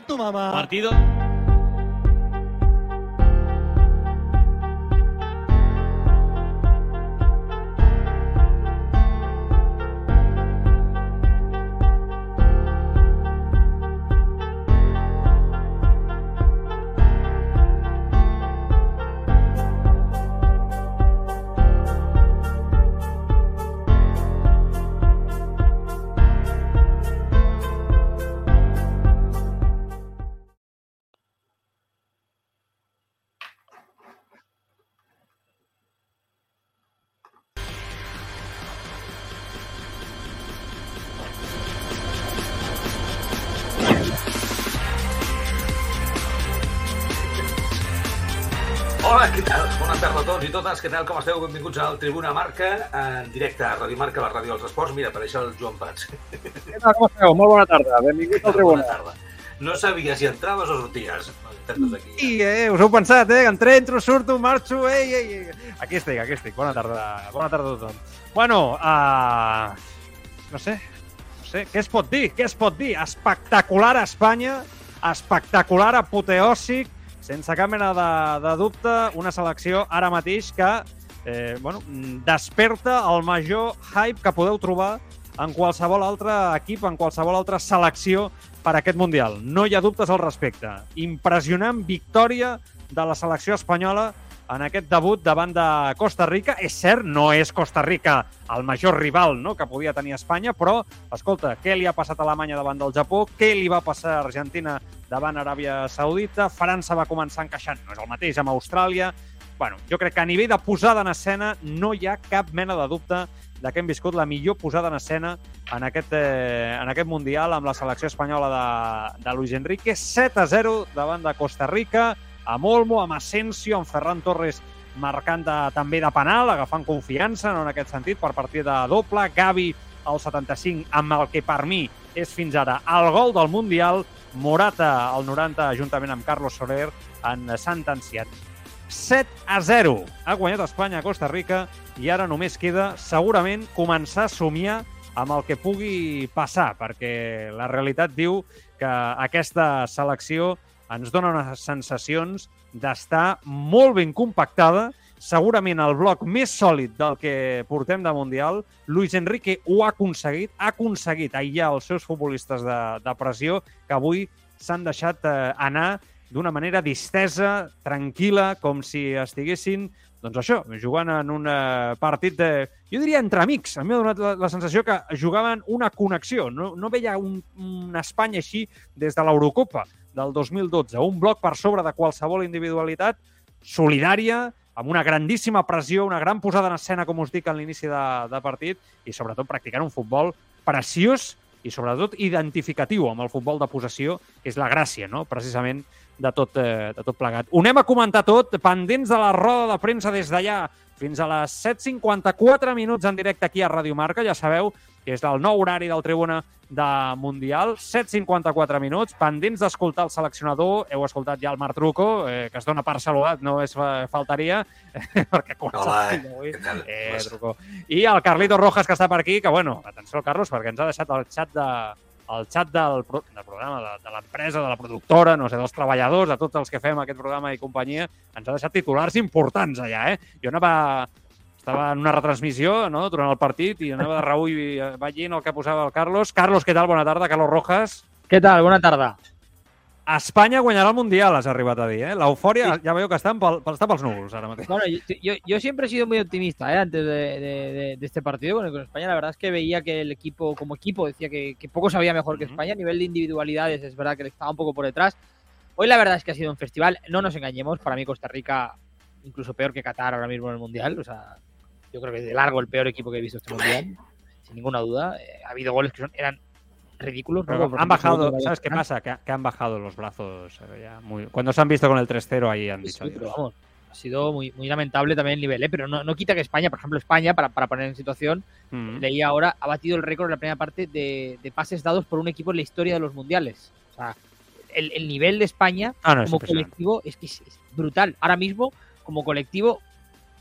tu mamá. Partido. Totes. Què tal? Com esteu? Benvinguts al Tribuna Marca, en directe a Radio Marca, la ràdio dels esports. Mira, apareix el Joan Prats. Què tal, com esteu? Molt bona tarda. Benvinguts al Bona Tribuna. tarda. No sabia si entraves o sorties. Aquí. I, eh, us heu pensat, eh? Entré, entro, surto, marxo, ei, ei, ei. Aquí estic, aquí estic. Bona tarda, bona tarda a tothom. Bueno, uh, no sé, no sé, què es pot dir? Què es pot dir? Espectacular a Espanya, espectacular, apoteòsic, sense cap mena de, de dubte, una selecció ara mateix que eh, bueno, desperta el major hype que podeu trobar en qualsevol altre equip, en qualsevol altra selecció per aquest Mundial. No hi ha dubtes al respecte. Impressionant victòria de la selecció espanyola en aquest debut davant de Costa Rica. És cert, no és Costa Rica el major rival no, que podia tenir Espanya, però, escolta, què li ha passat a Alemanya davant del Japó? Què li va passar a Argentina davant Aràbia Saudita? França va començar encaixant, no és el mateix, amb Austràlia. Bueno, jo crec que a nivell de posada en escena no hi ha cap mena de dubte de que hem viscut la millor posada en escena en aquest, eh, en aquest Mundial amb la selecció espanyola de, de Luis Enrique. 7 a 0 davant de Costa Rica, amb Olmo, amb Asensio, amb Ferran Torres marcant de, també de penal, agafant confiança no, en aquest sentit per partida doble. Gavi al 75, amb el que per mi és fins ara el gol del Mundial. Morata al 90, juntament amb Carlos Soler, han sentenciat 7 a 0. Ha guanyat Espanya a Costa Rica i ara només queda, segurament, començar a somiar amb el que pugui passar, perquè la realitat diu que aquesta selecció ens dona unes sensacions d'estar molt ben compactada, segurament el bloc més sòlid del que portem de Mundial. Luis Enrique ho ha aconseguit, ha aconseguit aïllar els seus futbolistes de, de pressió que avui s'han deixat eh, anar d'una manera distesa, tranquil·la, com si estiguessin doncs això, jugant en un eh, partit de... Jo diria entre amics. A mi m'ha donat la, la sensació que jugaven una connexió. No, no veia un, un Espanya així des de l'Eurocopa del 2012. Un bloc per sobre de qualsevol individualitat, solidària, amb una grandíssima pressió, una gran posada en escena, com us dic, en l'inici de, de partit, i sobretot practicant un futbol preciós i sobretot identificatiu amb el futbol de possessió, que és la gràcia, no? precisament, de tot, eh, de tot plegat. Ho anem a comentar tot, pendents de la roda de premsa des d'allà fins a les 7.54 minuts en directe aquí a Ràdio Marca. Ja sabeu que és el nou horari del Tribuna de Mundial. 7.54 minuts, pendents d'escoltar el seleccionador. Heu escoltat ja el Marc Truco, eh, que es dona per saludat, no és eh, faltaria, perquè comença Hola, avui. Eh, Truco. I el Carlito Rojas, que està per aquí, que, bueno, atenció al Carlos, perquè ens ha deixat el xat de, el xat del, pro- del programa, de, de l'empresa, de la productora, no sé, dels treballadors, de tots els que fem aquest programa i companyia, ens ha deixat titulars importants allà, eh? Jo anava... Estava en una retransmissió no, durant el partit i anava de reull eh, veient el que posava el Carlos. Carlos, què tal? Bona tarda. Carlos Rojas. ¿Qué tal? Buena tarde. Espanya guanyarà el Mundial, has arribat a dir, eh? L'eufòria ja veieu que estan pel, està pels núvols ara mateix. Bueno, yo, yo- yo siempre he sido muy optimista ¿eh? antes de, de- de- de este partido con, con España. La verdad es que veía que el equipo, como equipo, decía que, que poco sabía mejor que. España. A nivel de individualidades, es verdad que le estaba un poco por detrás. Hoy la verdad es que ha sido un festival. No nos engañemos. Para mí Costa Rica, incluso peor que Qatar ahora mismo en el Mundial. O sea, yo creo que de largo el peor equipo que he visto este Mundial. Sin ninguna duda. Eh, ha habido goles que son, eran ridículos. por han bajado, ¿sabes qué pasa? Que, que han bajado los brazos. eh, ya muy- cuando se han visto con el 3-0 ahí han Sí, dicho sí, pero adiós. vamos, ha sido muy, muy lamentable también el nivel, ¿eh? pero no, no quita que España, por ejemplo, España, para, para poner en situación, leía ahora, ha batido el récord en la primera parte de, de pases dados por un equipo en la historia de los mundiales. O sea, el, el nivel de España Ah, no, como colectivo es que es, es brutal. Ahora mismo, como colectivo,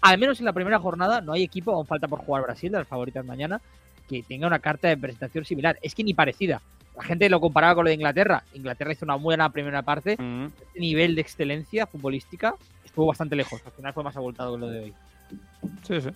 al menos en la primera jornada, no hay equipo, aún falta por jugar Brasil, de las favoritas mañana, que tenga una carta de presentación similar. Es que ni parecida. la gente lo comparaba con lo de Inglaterra. Inglaterra hizo una buena primera parte. Mm. Este nivel de excelencia futbolística estuvo bastante lejos. Al final fue más abultado que lo de hoy. Sí, sí.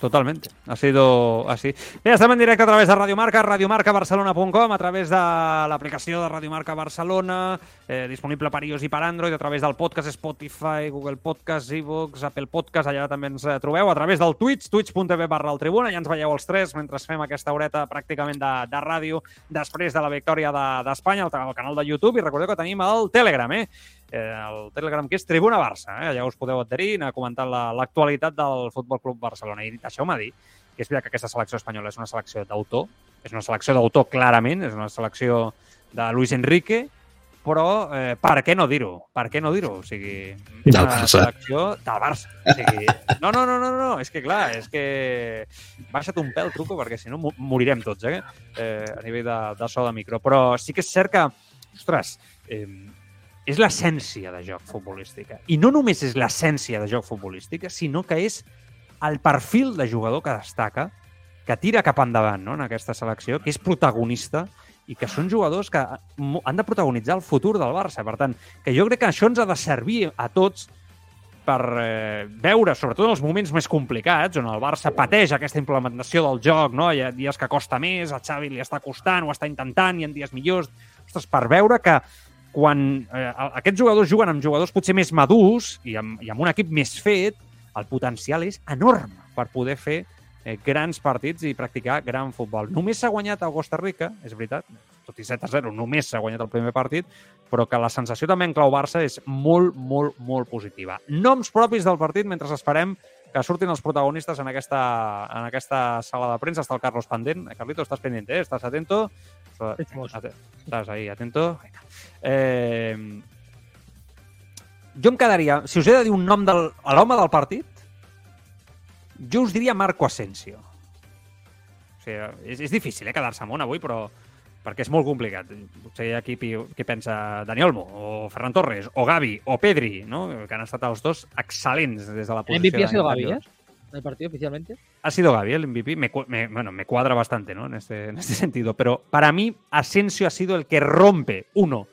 Totalmente. Ha sido así. Bé, estem en directe a través de Radio Marca, radiomarcabarcelona.com, a través de l'aplicació de Radio Marca Barcelona, eh, disponible per iOS i per Android, a través del podcast Spotify, Google Podcast, iVoox, Apple Podcast, allà també ens eh, trobeu, a través del Twitch, twitch.tv barra el Tribuna, ja ens veieu els tres mentre fem aquesta horeta pràcticament de, de ràdio després de la victòria de- d'Espanya de, al canal de YouTube, i recordeu que tenim el Telegram, eh? Eh, el Telegram que és Tribuna Barça. Eh? Allà us podeu adherir i anar comentant la- l'actualitat del Futbol Club Barcelona. I deixeu-me dir que és veritat que aquesta selecció espanyola és una selecció d'autor, és una selecció d'autor clarament, és una selecció de Luis Enrique, però eh, per què no dir-ho? Per què no dir-ho? O sigui, és una Barça. selecció del Barça. O sigui, no, no, no, no, no, és que clar, és que baixa't un pèl, truco, perquè si no mo- morirem tots, eh? eh a nivell de, de so de micro. Però sí que és cert que, ostres, eh, és l'essència de joc futbolística. I no només és l'essència de joc futbolística, sinó que és el perfil de jugador que destaca, que tira cap endavant no? en aquesta selecció, que és protagonista i que són jugadors que han de protagonitzar el futur del Barça. Per tant, que jo crec que això ens ha de servir a tots per eh, veure, sobretot en els moments més complicats, on el Barça pateix aquesta implementació del joc, no? hi ha dies que costa més, a Xavi li està costant, ho està intentant, hi ha dies millors, ostres, per veure que quan eh, aquests jugadors juguen amb jugadors potser més madurs i amb, i amb un equip més fet, el potencial és enorme per poder fer eh, grans partits i practicar gran futbol. Només s'ha guanyat a Costa Rica, és veritat, tot i 7 a 0, només s'ha guanyat el primer partit, però que la sensació també en clau Barça és molt, molt, molt positiva. Noms propis del partit mentre esperem que surtin els protagonistes en aquesta, en aquesta sala de premsa. Està el Carlos Pendent. Carlito, estàs pendiente, eh? Estàs atento? Estàs ahí, atento? Eh, jo em quedaria, si us he de dir un nom del, a l'home del partit, jo us diria Marco Asensio. O sigui, és, és difícil eh, quedar-se amb un avui, però perquè és molt complicat. Potser hi ha qui, qui pensa Dani Olmo, o Ferran Torres, o Gavi, o Pedri, no? que han estat els dos excel·lents des de la posició. MVP ha d'any Gavi. ¿eh? En el partido oficialmente. Ha sido Gavi el MVP. Me, bueno, me cuadra bastante ¿no? en, este, en este sentido. Pero para mí, Asensio ha sido el que rompe, uno,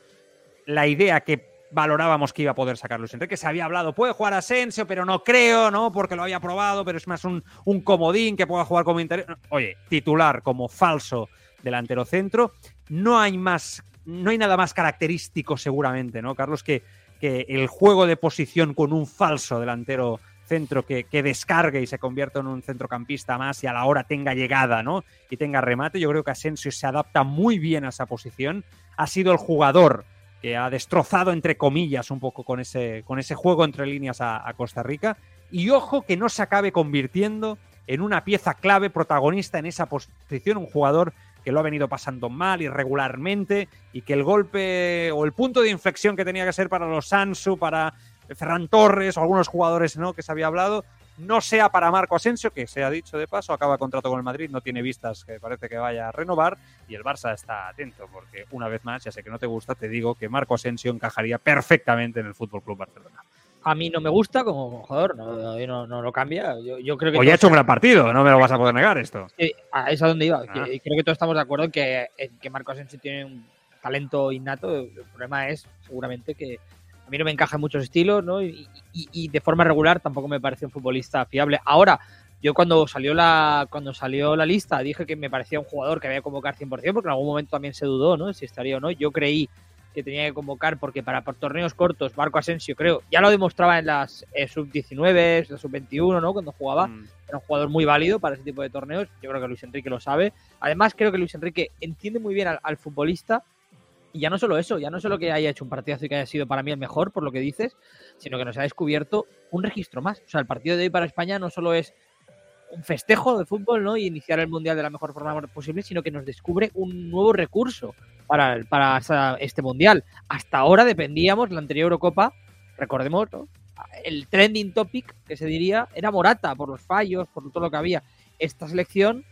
la idea que valorábamos que iba a poder sacar Luis Enrique. Se había hablado, puede jugar Asensio, pero no creo, ¿no? Porque lo había probado, pero es más un, un comodín que pueda jugar como interior. Oye, titular como falso delantero centro. No hay más, no hay nada más característico seguramente, ¿no, Carlos? Que, que el juego de posición con un falso delantero centro que, que descargue y se convierta en un centrocampista más y a la hora tenga llegada, ¿no? Y tenga remate. Yo creo que Asensio se adapta muy bien a esa posición. Ha sido el jugador que ha destrozado, entre comillas, un poco con ese, con ese juego entre líneas a, a Costa Rica. Y ojo que no se acabe convirtiendo en una pieza clave protagonista en esa posición, un jugador que lo ha venido pasando mal irregularmente y que el golpe o el punto de inflexión que tenía que ser para los Sansu, para Ferran Torres o algunos jugadores ¿no? que se había hablado, no sea para Marco Asensio, que se ha dicho de paso, acaba contrato con el Madrid, no tiene vistas que parece que vaya a renovar y el Barça está atento porque una vez más, ya sé que no te gusta, te digo que Marco Asensio encajaría perfectamente en el Fútbol Club Barcelona. A mí no me gusta como jugador, no, no, no lo cambia. Yo, yo creo que Hoy ha hecho un gran partido, no me lo vas a poder negar esto. A es a donde iba. Ah. Que- creo que todos estamos de acuerdo en que, en que Marco Asensio tiene un talento innato. El problema es, seguramente, que a mí no me encaja en muchos estilos, ¿no? Y, y- y de forma regular tampoco me parece un futbolista fiable. Ahora, yo cuando salió la cuando salió la lista dije que me parecía un jugador que había que convocar 100%, porque en algún momento también se dudó, ¿no? Si estaría o no. Yo creí que tenía que convocar porque para por torneos cortos Marco Asensio creo ya lo demostraba en las eh, sub-19, la sub-21, ¿no? Cuando jugaba Mm. era un jugador muy válido para ese tipo de torneos. Yo creo que Luis Enrique lo sabe. Además, creo que Luis Enrique entiende muy bien al, al futbolista. Y ya no solo eso, ya no solo que haya hecho un partidazo y que haya sido para mí el mejor, por lo que dices, sino que nos ha descubierto un registro más. O sea, el partido de hoy para España no solo es un festejo de fútbol, ¿no? Y iniciar el mundial de la mejor forma posible, sino que nos descubre un nuevo recurso para, el- para este mundial. Hasta ahora dependíamos, la anterior Eurocopa, recordemos, el trending topic que se diría era Morata por los fallos, por todo lo que había. Esta selección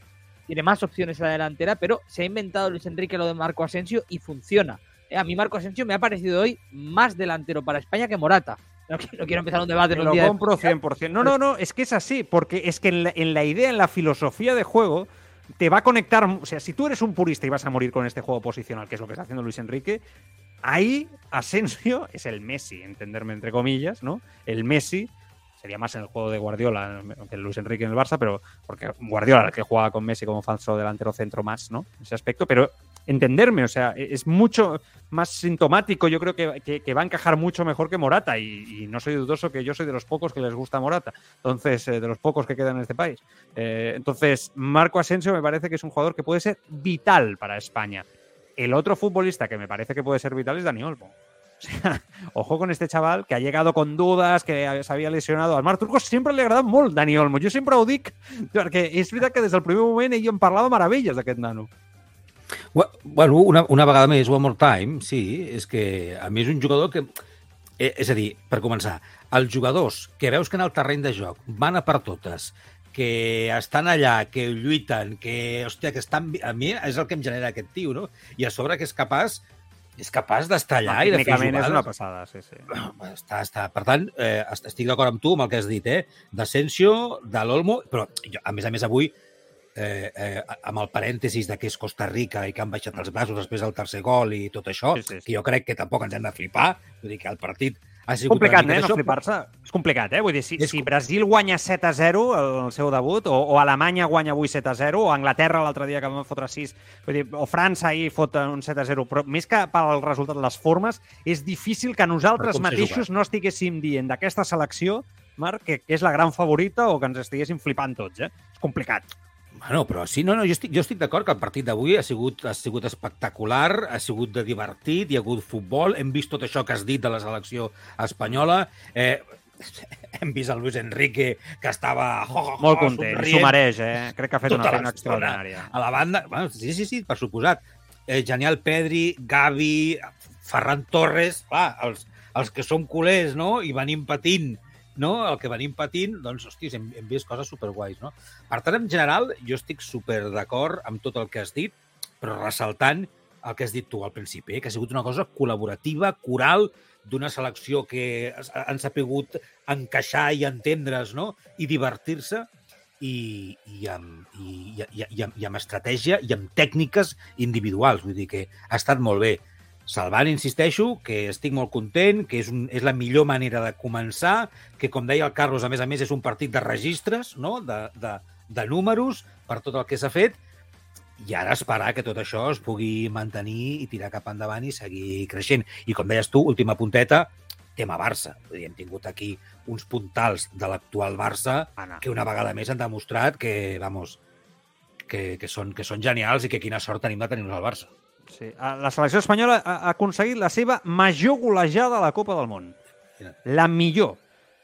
tiene más opciones en la delantera, pero se ha inventado Luis Enrique lo de Marco Asensio y funciona. Eh, A mí Marco Asensio me ha parecido hoy más delantero para España que Morata. No, no quiero empezar un debate lo de- compro 100%. No, no, no, es que es así, porque es que en la, en la idea, en la filosofía de juego, te va a conectar. O sea, si tú eres un purista y vas a morir con este juego posicional, que es lo que está haciendo Luis Enrique, ahí Asensio es el Messi, entenderme entre comillas, ¿no? El Messi sería más en el juego de Guardiola que Luis Enrique en el Barça, pero porque Guardiola el que jugaba con Messi como falso delantero centro más, ¿no? En ese aspecto, pero entenderme, o sea, es mucho más sintomático, yo creo que, que, va a encajar mucho mejor que Morata y, y, no soy dudoso que yo soy de los pocos que les gusta Morata, entonces, eh, de los pocos que quedan en este país. Eh, entonces, Marco Asensio me parece que es un jugador que puede ser vital para España. El otro futbolista que me parece que puede ser vital es Dani Olmo. Ojo con este chaval que ha llegado con dudas, que se havia lesionado. Al Marc Turco sempre li ha agradat molt Dani Olmo. Jo sempre ho dic, perquè és veritat que des del primer moment ell em parlava meravelles d'aquest nano. Bueno, una, una vegada més, One More Time, sí, és que a mi és un jugador que... Eh, és a dir, per començar, els jugadors que veus que en el terreny de joc van a per totes, que estan allà, que lluiten, que, hòstia, que estan... A mi és el que em genera aquest tio, no? I a sobre que és capaç és capaç d'estar allà no, i de fer jugades. és una passada, sí, sí. Està, està. Per tant, eh, estic d'acord amb tu amb el que has dit, eh? D'Asensio, de l'Olmo, però jo, a més a més avui eh, eh, amb el parèntesis de que és Costa Rica i que han baixat els braços després del tercer gol i tot això, sí, sí, sí. que jo crec que tampoc ens hem de flipar, vull dir que el partit ha sigut complicat, eh, no flipar-se. És complicat, eh? Vull dir, si, és... si Brasil guanya 7 a 0 el seu debut, o, o Alemanya guanya avui 7 a 0, o Anglaterra l'altre dia que vam fotre 6, vull dir, o França ahir fot un 7 a 0, però més que pel resultat de les formes, és difícil que nosaltres mateixos no estiguéssim dient d'aquesta selecció, Marc, que, que és la gran favorita o que ens estiguéssim flipant tots, eh? És complicat. Bueno, però sí, no, no, jo estic, jo estic d'acord que el partit d'avui ha, sigut, ha sigut espectacular, ha sigut de divertit, hi ha hagut futbol, hem vist tot això que has dit de la selecció espanyola, eh, hem vist el Luis Enrique que estava oh, oh, molt content, s'ho mereix, eh? Crec que ha fet una feina extraordinària. A la banda, bueno, sí, sí, sí, per suposat. Eh, genial Pedri, Gavi, Ferran Torres, clar, els, els que som culers, no?, i venim patint no? el que venim patint, doncs, hòsties, hem, hem vist coses superguais, no? Per tant, en general, jo estic super d'acord amb tot el que has dit, però ressaltant el que has dit tu al principi, eh? que ha sigut una cosa col·laborativa, coral, d'una selecció que han sapigut encaixar i entendre's, no? I divertir-se i, i, amb, i, i, i, i amb estratègia i amb tècniques individuals. Vull dir que ha estat molt bé. Salvant, insisteixo, que estic molt content, que és, un, és la millor manera de començar, que, com deia el Carlos, a més a més, és un partit de registres, no? de, de, de números, per tot el que s'ha fet, i ara esperar que tot això es pugui mantenir i tirar cap endavant i seguir creixent. I com deies tu, última punteta, tema Barça. Dir, hem tingut aquí uns puntals de l'actual Barça Anna. que una vegada més han demostrat que, vamos, que, que, són, que són genials i que quina sort tenim de tenir-nos al Barça. Sí. La selecció espanyola ha aconseguit la seva major golejada a la Copa del Món. La millor.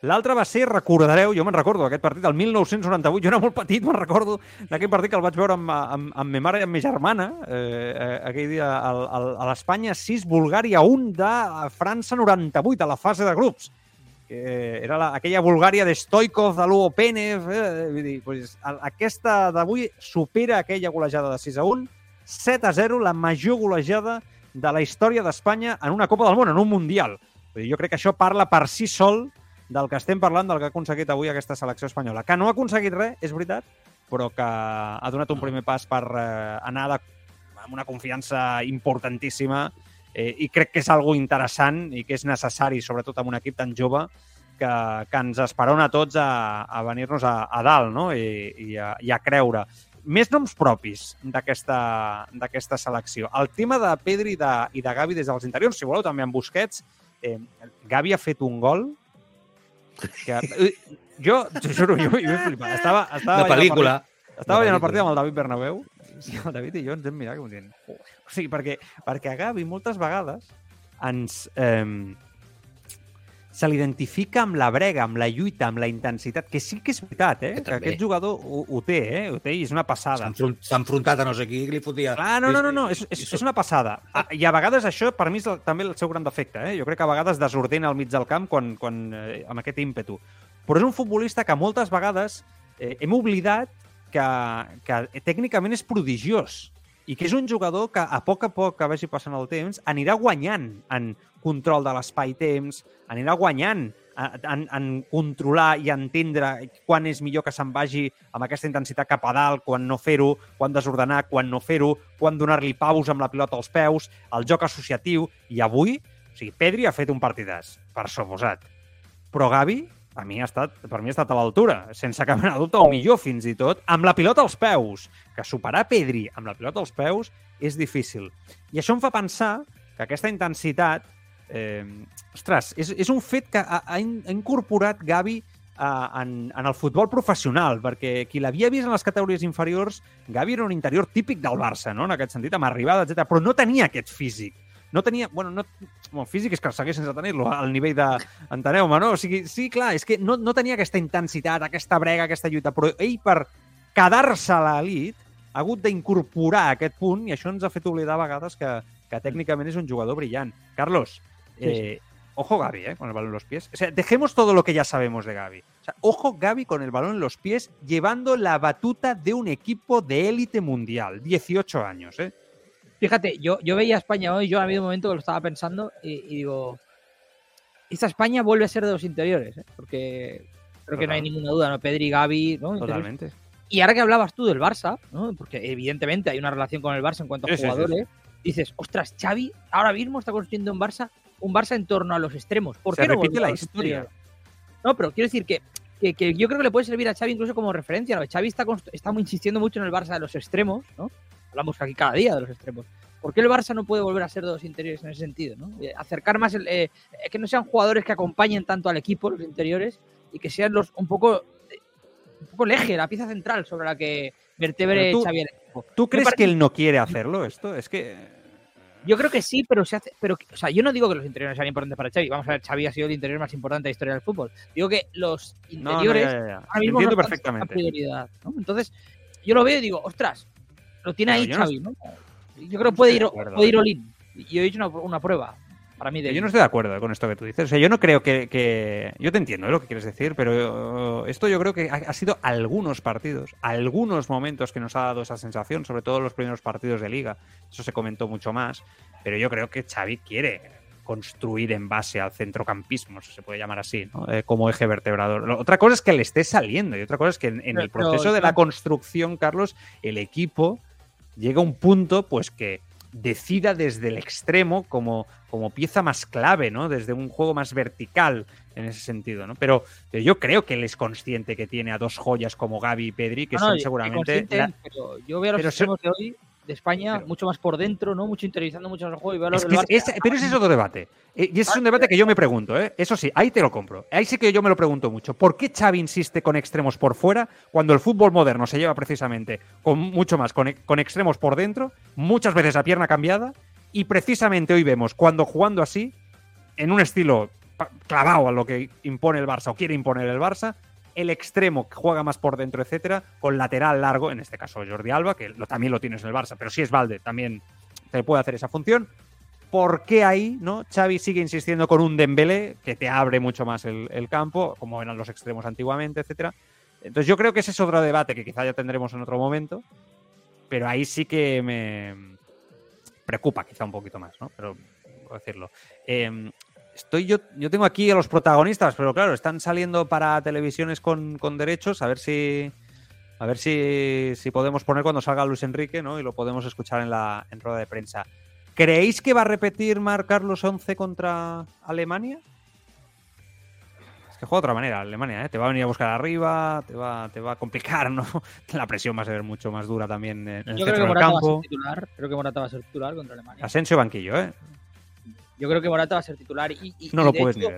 L'altra va ser, recordareu, jo me'n recordo d'aquest partit, el 1998, jo era molt petit, me'n recordo d'aquell partit que el vaig veure amb, amb, amb ma mare i amb ma germana, eh, eh aquell dia al, al, a l'Espanya 6, Bulgària 1 de França 98, a la fase de grups. Eh, era la, aquella Bulgària de Stoikov, de l'Uo Penev, eh, vull dir, pues, aquesta d'avui supera aquella golejada de 6 a 1, 7 a 0, la major golejada de la història d'Espanya en una Copa del Món, en un Mundial. Jo crec que això parla per si sol del que estem parlant, del que ha aconseguit avui aquesta selecció espanyola. Que no ha aconseguit res, és veritat, però que ha donat un primer pas per eh, anar de, amb una confiança importantíssima eh, i crec que és algo interessant i que és necessari, sobretot amb un equip tan jove, que, que ens esperona a tots a, a venir-nos a, a dalt no? I, i, a, i a creure més noms propis d'aquesta selecció. El tema de Pedri i de, i de Gavi des dels interiors, si voleu, també amb Busquets. Eh, Gavi ha fet un gol que... Eh, jo, t'ho juro, jo, jo he flipat. Estava, estava de pel·lícula. Partit, estava veient el partit amb el David Bernabéu i el David i jo ens hem mirat com dient... O sigui, perquè, perquè a Gavi moltes vegades ens... Eh, se l'identifica amb la brega, amb la lluita, amb la intensitat, que sí que és veritat, eh? Que, que aquest jugador ho, ho té, eh? Ho té i és una passada. S'ha enfrontat a no sé qui, li fotia... Ah, no, no, no, no. És, és, és una passada. Ah, I a vegades això, per mi, és el, també el seu gran defecte, eh? Jo crec que a vegades desordena al mig del camp quan, quan, eh, amb aquest ímpetu. Però és un futbolista que moltes vegades eh, hem oblidat que, que tècnicament és prodigiós i que és un jugador que a poc a poc que vagi passant el temps anirà guanyant en control de l'espai-temps, anirà guanyant en, en controlar i entendre quan és millor que se'n vagi amb aquesta intensitat cap a dalt, quan no fer-ho, quan desordenar, quan no fer-ho, quan donar-li paus amb la pilota als peus, el joc associatiu, i avui, o sigui, Pedri ha fet un partidàs, per suposat. Però Gavi, a mi ha estat, per mi ha estat a l'altura, sense cap mena dubte, o millor fins i tot, amb la pilota als peus. Que superar Pedri amb la pilota als peus és difícil. I això em fa pensar que aquesta intensitat, eh, ostres, és, és un fet que ha, ha in- ha incorporat Gavi eh, en, en el futbol professional, perquè qui l'havia vist en les categories inferiors, Gavi era un interior típic del Barça, no? en aquest sentit, amb arribada, etc. però no tenia aquest físic. No tenia... Bueno, no, bueno, el físic és que segueix sense tenir-lo al nivell de... Enteneu-me, no? O sigui, sí, clar, és que no, no tenia aquesta intensitat, aquesta brega, aquesta lluita, però ell per quedar-se a l'elit ha hagut d'incorporar aquest punt i això ens ha fet oblidar a vegades que, que tècnicament és un jugador brillant. Carlos, eh, ojo Gavi, eh, con el balón en los pies. O sea, dejemos todo lo que ya sabemos de Gavi. O sea, ojo Gavi con el balón en los pies llevando la batuta de un equipo de élite mundial. 18 años, ¿eh? Fíjate, yo, yo veía a España hoy, yo ha habido un momento que lo estaba pensando y, y digo, esta España vuelve a ser de los interiores, ¿eh? porque creo que no hay ninguna duda, ¿no? Pedri, Gavi, ¿no? Totalmente. Y ahora que hablabas tú del Barça, ¿no? porque evidentemente hay una relación con el Barça en cuanto a Sí, sí, sí, jugadores, dices, ostras, Xavi ahora mismo está construyendo un Barça, un Barça en torno a los extremos. ¿Por Se qué no repite volver la historia. No, pero quiero decir que, que, que yo creo que le puede servir a Xavi incluso como referencia. ¿no? Xavi está, está insistiendo mucho en el Barça de los extremos, ¿no? Hablamos aquí cada día de los extremos. ¿Por qué el Barça no puede volver a ser de los interiores en ese sentido? ¿no? Eh, Acercar más, el, eh, eh, que no sean jugadores que acompañen tanto al equipo, los interiores, y que sean los un poco, eh, un poco el eje, la pieza central sobre la que vertebre tú- Xavi el equipo. ¿Tú crees parece- que él no quiere hacerlo esto? Es que... Yo creo que sí, pero se hace. Pero, o sea, yo no digo que los interiores sean importantes para Xavi. Vamos a ver, Xavi ha sido el interior más importante de la historia del fútbol. Digo que los No, no, interiores ya, ya, ya. ahora mismo Entiendo no perfectamente. en prioridad. ¿no? Entonces, yo lo veo y digo, ostras, lo tiene ahí yo Xavi, ¿no? Yo creo que puede ir, puede ir eh. all-in. Y Yo he hecho una, una prueba para mí de. Yo no estoy de acuerdo con esto que tú dices. O sea, yo no creo que. que- Yo te entiendo ¿eh? lo que quieres decir, pero esto yo creo que ha, ha sido algunos partidos, algunos momentos que nos ha dado esa sensación, sobre todo los primeros partidos de liga. Eso se comentó mucho más. Pero yo creo que Xavi quiere construir en base al centrocampismo, si se puede llamar así, ¿no? Eh, como eje vertebrador. Lo- Otra cosa es que le esté saliendo y otra cosa es que en, en el proceso de la construcción, Carlos, el equipo llega un punto pues que decida desde el extremo como, como pieza más clave, ¿no? Desde un juego más vertical en ese sentido, ¿no? Pero, pero yo creo que él es consciente que tiene a dos joyas como Gaby y Pedri, que No, son seguramente... la- pero yo veo a los pero de hoy de España Pero- mucho más por dentro, ¿no? Mucho interiorizando mucho más el juego y veo a los Es que es- pero ese es otro debate. Eh, Y ese es un debate que yo me pregunto, ¿eh? Eso sí, ahí te lo compro. Ahí sí que yo me lo pregunto mucho. ¿Por qué Xavi insiste con extremos por fuera cuando el fútbol moderno se lleva precisamente con mucho más, con, con extremos por dentro, muchas veces a pierna cambiada? Y precisamente hoy vemos cuando jugando así, en un estilo clavado a lo que impone el Barça o quiere imponer el Barça, el extremo que juega más por dentro, etcétera, con lateral largo, en este caso Jordi Alba, que también lo tienes en el Barça, pero si es Valde, también te puede hacer esa función. ¿Por qué ahí no Xavi sigue insistiendo con un Dembélé que te abre mucho más el, campo, como eran los extremos antiguamente, etcétera? Entonces yo creo que ese es otro debate que quizá ya tendremos en otro momento, pero ahí sí que me preocupa quizá un poquito más, ¿no? Pero decirlo. Eh, estoy yo, yo tengo aquí a los protagonistas, pero claro, están saliendo para televisiones con, con derechos, a ver si a ver si, si podemos poner cuando salga Luis Enrique, ¿no? Y lo podemos escuchar en la en rueda de prensa. ¿Creéis que va a repetir Mar Carlos 11 contra Alemania? Es que juega de otra manera Alemania, ¿eh? Te va a venir a buscar arriba, te va, te va a complicar, ¿no? La presión va a ser mucho más dura también en el Yo creo centro que del Morata va a campo. ser titular. Creo que Morata va a ser titular contra Alemania. Asensio banquillo, ¿eh? Yo creo que Morata va a ser titular y, y- No y lo de puedes hecho,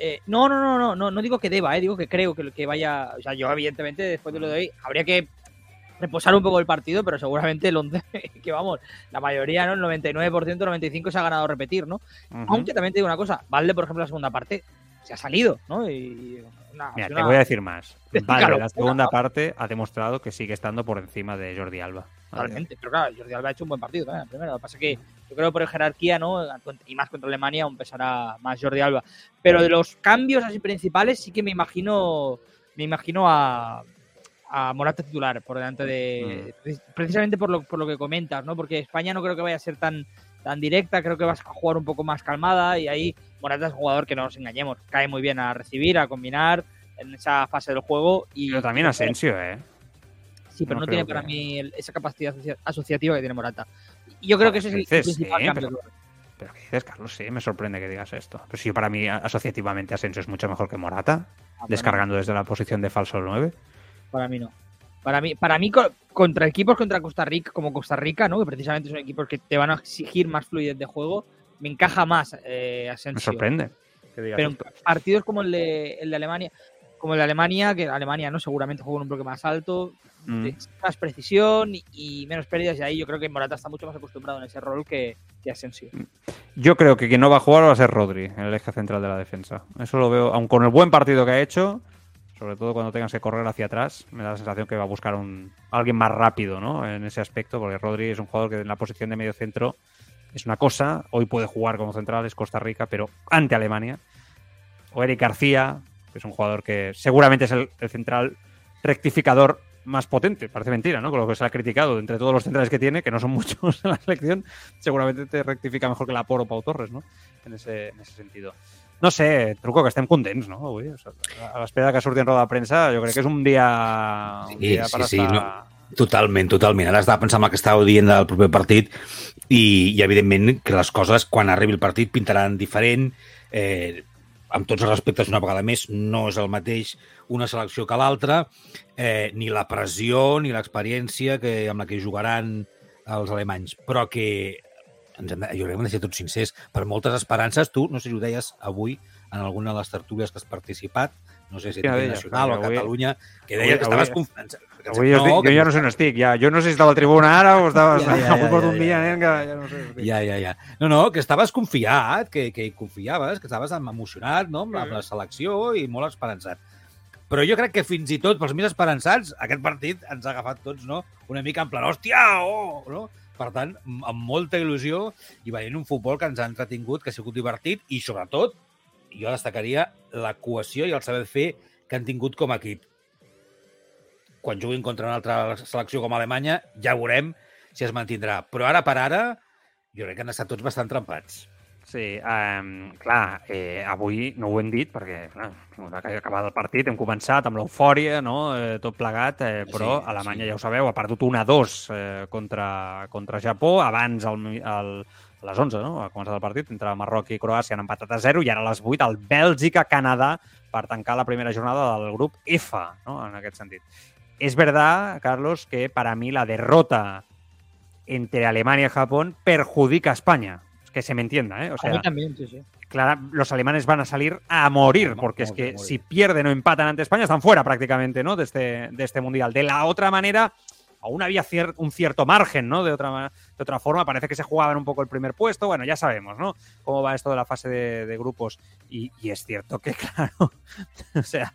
eh, no, no, no, no, no, no digo que deba, eh, digo que creo que, que vaya. O sea, yo evidentemente después de lo de hoy habría que reposar un poco el partido, pero seguramente el 11, que vamos, la mayoría, ¿no? El 99%, 95% se ha ganado repetir, ¿no? Aunque también te digo una cosa, Valde, por ejemplo, la segunda parte se ha salido, ¿no? Y una- Mira, te voy a decir más. Claro, Vale, la segunda claro. parte ha demostrado que sigue estando por encima de Jordi Alba. Totalmente. Pero claro, Jordi Alba ha hecho un buen partido también, primero. Lo que pasa es que yo creo que por jerarquía, ¿no? Y más contra Alemania, aún pesará más Jordi Alba. Pero de los cambios así principales, sí que me imagino. Me imagino a. A Morata titular por delante de. Precisamente por lo, por lo que comentas, ¿no? Porque España no creo que vaya a ser tan tan directa, creo que vas a jugar un poco más calmada y ahí Morata es un jugador que no nos engañemos, cae muy bien a recibir, a combinar en esa fase del juego y Pero también Asensio, ¿eh? Sí, pero No tiene para que- mí esa capacidad asocia- asociativa que tiene Morata. Y yo creo que ese es el principal sí, cambio. pero- Pero ¿qué dices, Carlos? Sí, me sorprende que digas esto. Pero si para mí, asociativamente, Asensio es mucho mejor que Morata, Ah, descargando desde la posición de falso 9. mí- Para mí no. Para mí, para mí co- contra equipos contra Costa Rica, como Costa Rica, ¿no? Que precisamente son equipos que te van a exigir más fluidez de juego, me encaja más eh, Asensio. Me sorprende que digas Pero en partidos como el de, el de Alemania, como el de Alemania, que Alemania no seguramente juega en un bloque más alto, Mm. de- más precisión y, y menos pérdidas, y ahí yo creo que Morata está mucho más acostumbrado en ese rol que, que Asensio. Yo creo que quien no va a jugar va a ser Rodri, en el eje central de la defensa. Eso lo veo, aun con el buen partido que ha hecho, sobre todo cuando tengas que correr hacia atrás, me da la sensación que va a buscar un alguien más rápido ¿no? en ese aspecto, porque Rodri es un jugador que en la posición de medio centro es una cosa, hoy puede jugar como central, es Costa Rica, pero ante Alemania. O Eric García, que es un jugador que seguramente es el, el central rectificador más potente, parece mentira, ¿no? Con lo que se ha criticado entre todos los centrales que tiene, que no son muchos en la selección, seguramente te rectifica mejor que la Poro Pau Torres, ¿no? En ese, en ese sentido. No sé, truco que estem contents, no? Avui, o sigui, a l'espera que surti en roda de premsa, jo crec que és un dia, un Sí, dia sí, per sí, estar... Totalment, totalment. Ara estava pensant en el que estàveu dient del proper partit i, i evidentment, que les coses, quan arribi el partit, pintaran diferent. Eh, amb tots els respectes, una vegada més, no és el mateix una selecció que l'altra, eh, ni la pressió ni l'experiència que amb la que jugaran els alemanys, però que ens hem de, jo crec que hem de ser tots sincers, per moltes esperances, tu, no sé si ho deies avui en alguna de les tertúlies que has participat, no sé si a? Nacional o a Catalunya, que avui- deies que estaves avui- confiant. Avui jo, estic, jo ja no sé on estic, ja. Jo no sé si estava a la tribuna ara o estava... Ja, ja, avui ja, porto ja, un ja. dia, nen, que ja no sé. on estic. Ja, ja, ja. No, no, que estaves confiat, que, que hi confiaves, que estaves emocionat no? amb, la, amb la selecció i molt esperançat. Però jo crec que fins i tot pels més esperançats, aquest partit ens ha agafat tots no? una mica en plan, hòstia, oh! No? Per tant, amb molta il·lusió i veient un futbol que ens ha entretingut, que ha sigut divertit i, sobretot, jo destacaria la cohesió i el saber fer que han tingut com a equip. Quan juguin contra una altra selecció com Alemanya, ja veurem si es mantindrà. Però ara per ara, jo crec que han estat tots bastant trempats. Sí, um, clar, eh, avui no ho hem dit perquè clar, ha acabat el partit, hem començat amb l'eufòria, no? eh, tot plegat, eh, però Sí, Alemanya, sí. ja ho sabeu, ha perdut 1-2 eh, contra, contra Japó, abans al, mi- al, a les 11, no? a començat el partit, entre Marroc i Croàcia han empatat a 0 i ara a les 8 el Bèlgica-Canadà per tancar la primera jornada del grup F, no? en aquest sentit. Es verdad, Carlos, que para mí la derrota entre Alemania y Japón perjudica a España. Es que se me entienda, ¿eh? O a sea, mí también, sí, sí. clara- los alemanes van a salir a morir, porque es que si pierden o empatan ante España, están fuera prácticamente, ¿no? De este, de este mundial. De la otra manera, aún había un cierto margen, ¿no? De otra, de otra forma, parece que se jugaban un poco el primer puesto. Bueno, ya sabemos, ¿no? Cómo va esto de la fase de, grupos. Y, es cierto que, claro, o sea,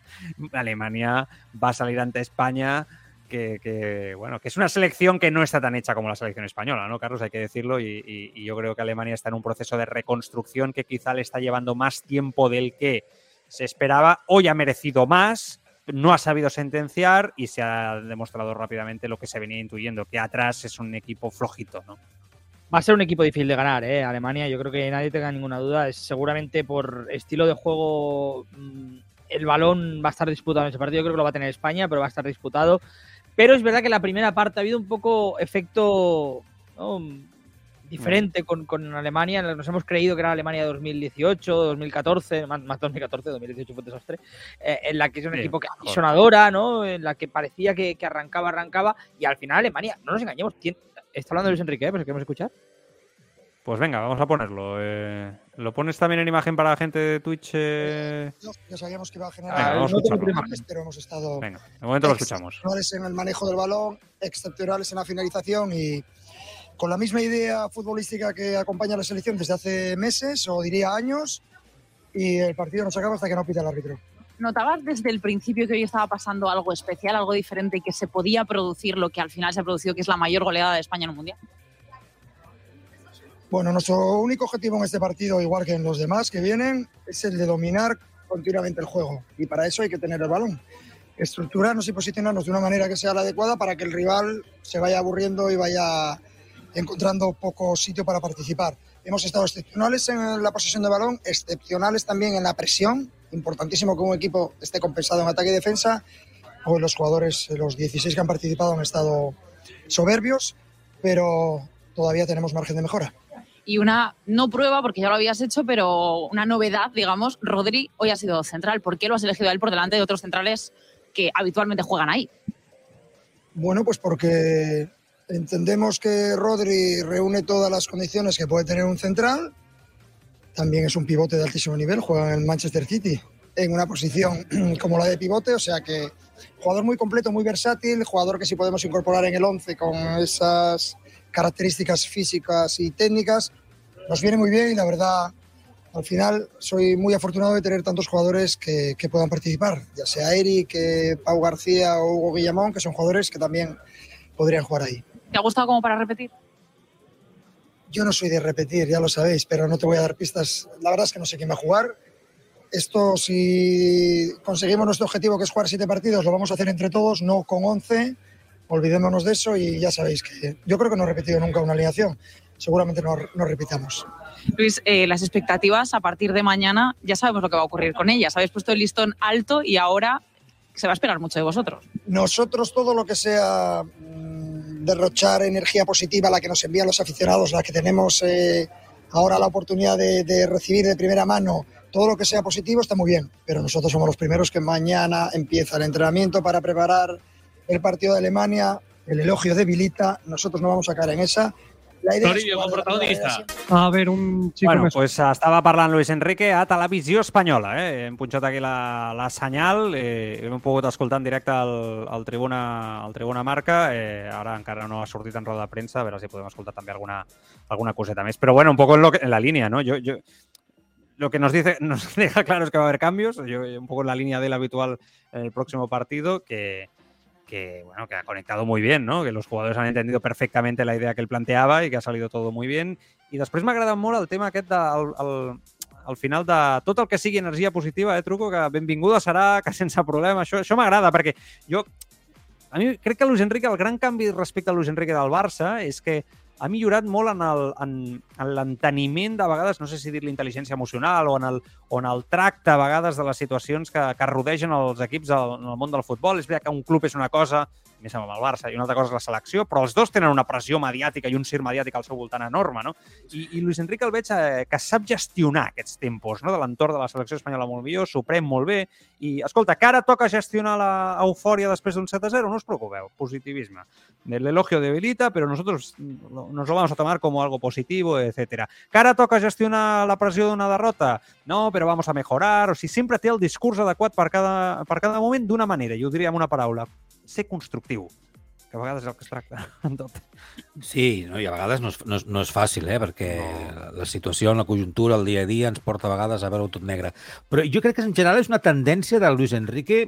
Alemania va a salir ante España. Que, bueno, que es una selección que no está tan hecha como la selección española, ¿no, Carlos? Hay que decirlo. Y- y yo creo que Alemania está en un proceso de reconstrucción que quizá le está llevando más tiempo del que se esperaba. Hoy ha merecido más, no ha sabido sentenciar y se ha demostrado rápidamente lo que se venía intuyendo, que atrás es un equipo flojito, ¿no? Va a ser un equipo difícil de ganar, ¿eh? Alemania, yo creo que nadie tenga ninguna duda. Es seguramente por estilo de juego, mm, el balón va a estar disputado en ese partido. Yo creo que lo va a tener España, pero va a estar disputado. Pero es verdad que la primera parte ha habido un poco efecto. Diferente con, con Alemania. Nos hemos creído que era Alemania 2018, 2014, más, más 2014, 2018 fue un desastre, eh, en la que es un Sí, equipo que apisonadora, ¿no? En la que parecía que, que arrancaba, arrancaba, y al final Alemania, no nos engañemos, tiene- está hablando Luis Enrique, ¿eh? Pues queremos escuchar. Pues venga, vamos a ponerlo. Eh, ¿Lo pones también en imagen para la gente de Twitch? eh? No, ya sabíamos que iba a generar Venga, vamos a no problema. pero hemos estado Venga, de momento lo escuchamos. excepcionales en el manejo del balón, excepcionales en la finalización y con la misma idea futbolística que acompaña a la selección desde hace meses o diría años y el partido no se acaba hasta que no pita el árbitro. ¿Notabas desde el principio que hoy estaba pasando algo especial, algo diferente y que se podía producir lo que al final se ha producido, que es la mayor goleada de España en un mundial? Bueno, nuestro único objetivo en este partido, igual que en los demás que vienen, es el de dominar continuamente el juego y para eso hay que tener el balón. Estructurarnos y posicionarnos de una manera que sea la adecuada para que el rival se vaya aburriendo y vaya encontrando poco sitio para participar. Hemos estado excepcionales en la posesión de balón, excepcionales también en la presión. Importantísimo que un equipo esté compensado en ataque y defensa. Hoy los jugadores, los 16 que han participado, han estado soberbios, pero todavía tenemos margen de mejora. Y una, no prueba, porque ya lo habías hecho, pero una novedad, digamos, Rodri hoy ha sido central. ¿Por qué lo has elegido a él por delante de otros centrales que habitualmente juegan ahí? Bueno, pues porque entendemos que Rodri reúne todas las condiciones que puede tener un central. También es un pivote de altísimo nivel, juega en el Manchester City en una posición como la de pivote, o sea que jugador muy completo, muy versátil, jugador que si podemos incorporar en el 11 con esas características físicas y técnicas, nos viene muy bien y la verdad, al final soy muy afortunado de tener tantos jugadores que, que puedan participar, ya sea Eric, eh, Pau García o Hugo Guillamón, que son jugadores que también podrían jugar ahí. ¿Te ha gustado como para repetir? Yo no soy de repetir, ya lo sabéis, pero no te voy a dar pistas. La verdad es que no sé quién va a jugar. Esto, si conseguimos nuestro objetivo, que es jugar siete partidos, lo vamos a hacer entre todos, no con once olvidémonos de eso y ya sabéis que yo creo que no he repetido nunca una alineación. Seguramente no, no repitamos. Luis, eh, las expectativas a partir de mañana, ya sabemos lo que va a ocurrir con ellas. Habéis puesto el listón alto y ahora se va a esperar mucho de vosotros. Nosotros todo lo que sea mmm, derrochar energía positiva, la que nos envían los aficionados, la que tenemos eh, ahora la oportunidad de, de recibir de primera mano, todo lo que sea positivo está muy bien, pero nosotros somos los primeros que mañana empieza el entrenamiento para preparar el partido de Alemania, el elogio debilita, nosotros no vamos a caer en esa. Toribio, protagonista. A veure, un xico Bueno, més... pues estava parlant Luis Enrique a Televisió Espanyola. Eh? Hem punxat aquí la, la senyal, eh, hem pogut escoltar en directe al, al, tribuna, al Tribuna Marca. Eh, ara encara no ha sortit en roda de premsa, a veure si podem escoltar també alguna, alguna coseta més. Però bueno, un poco en, lo que, en la línea, ¿no? Yo, yo, lo que nos dice, nos deja claro es que va a haber cambios, yo, un poco en la línea del habitual en el próximo partido, que, que, bueno, que ha conectado muy bien, ¿no? Que los jugadores han entendido perfectamente la idea que él planteaba y que ha salido todo muy bien. I després m'ha agradat molt el tema aquest de, al, al, al final de tot el que sigui energia positiva, eh, Truco, que benvinguda serà, que sense problema. Això, això m'agrada, perquè jo... A mi crec que Luis Enrique, el gran canvi respecte a Luis Enrique del Barça és que ha millorat molt en el- en en l'enteniment de vegades, no sé si dir l'intel·ligència emocional o en el, o en el tracte a vegades de les situacions que, que rodegen els equips en el món del futbol. És veritat que un club és una cosa, més amb el Barça, i una altra cosa és la selecció, però els dos tenen una pressió mediàtica i un cir mediàtic al seu voltant enorme, no? I, i Luis Enrique el veig eh, que sap gestionar aquests tempos no? de l'entorn de la selecció espanyola molt millor, s'ho pren molt bé, i escolta, que ara toca gestionar la eufòria després d'un 7-0, no us preocupeu, positivisme. El elogio debilita, pero nosotros nos lo vamos a tomar como algo positivo, etcétera. Que ara toca gestionar la pressió d'una derrota? No, però vamos a mejorar. O sigui, sempre té el discurs adequat per cada, per cada moment d'una manera, i ho diria amb una paraula, ser constructiu, que a vegades és el que es tracta en tot. Sí, no? i a vegades no és, no és, no és fàcil, eh? perquè no. la situació, la conjuntura, el dia a dia ens porta a vegades a veure-ho tot negre. Però jo crec que en general és una tendència de Luis Enrique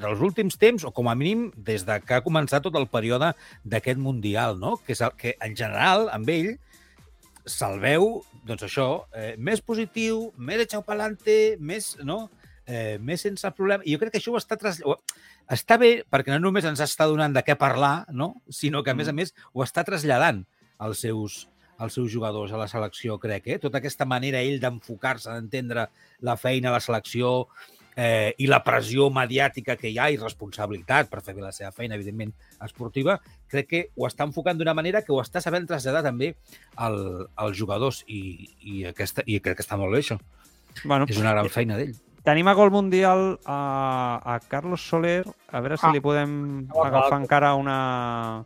dels últims temps, o com a mínim des de que ha començat tot el període d'aquest Mundial, no? que és el que en general, amb ell, se'l veu, doncs això, eh, més positiu, més echau pa'lante, més, no? eh, més sense problema. I jo crec que això ho està tras... està bé perquè no només ens està donant de què parlar, no? sinó que, a més a més, ho està traslladant als seus, als seus jugadors a la selecció, crec. Eh? Tota aquesta manera ell d'enfocar-se, d'entendre la feina la selecció eh, i la pressió mediàtica que hi ha i responsabilitat per fer bé la seva feina, evidentment, esportiva, crec que ho està enfocant d'una manera que ho està sabent traslladar també al, als jugadors i, i, aquesta, i crec que està molt bé això. Bueno, És una gran feina d'ell. Tenim a gol mundial a, a Carlos Soler. A veure si Ah. li podem agafar acabat. encara una...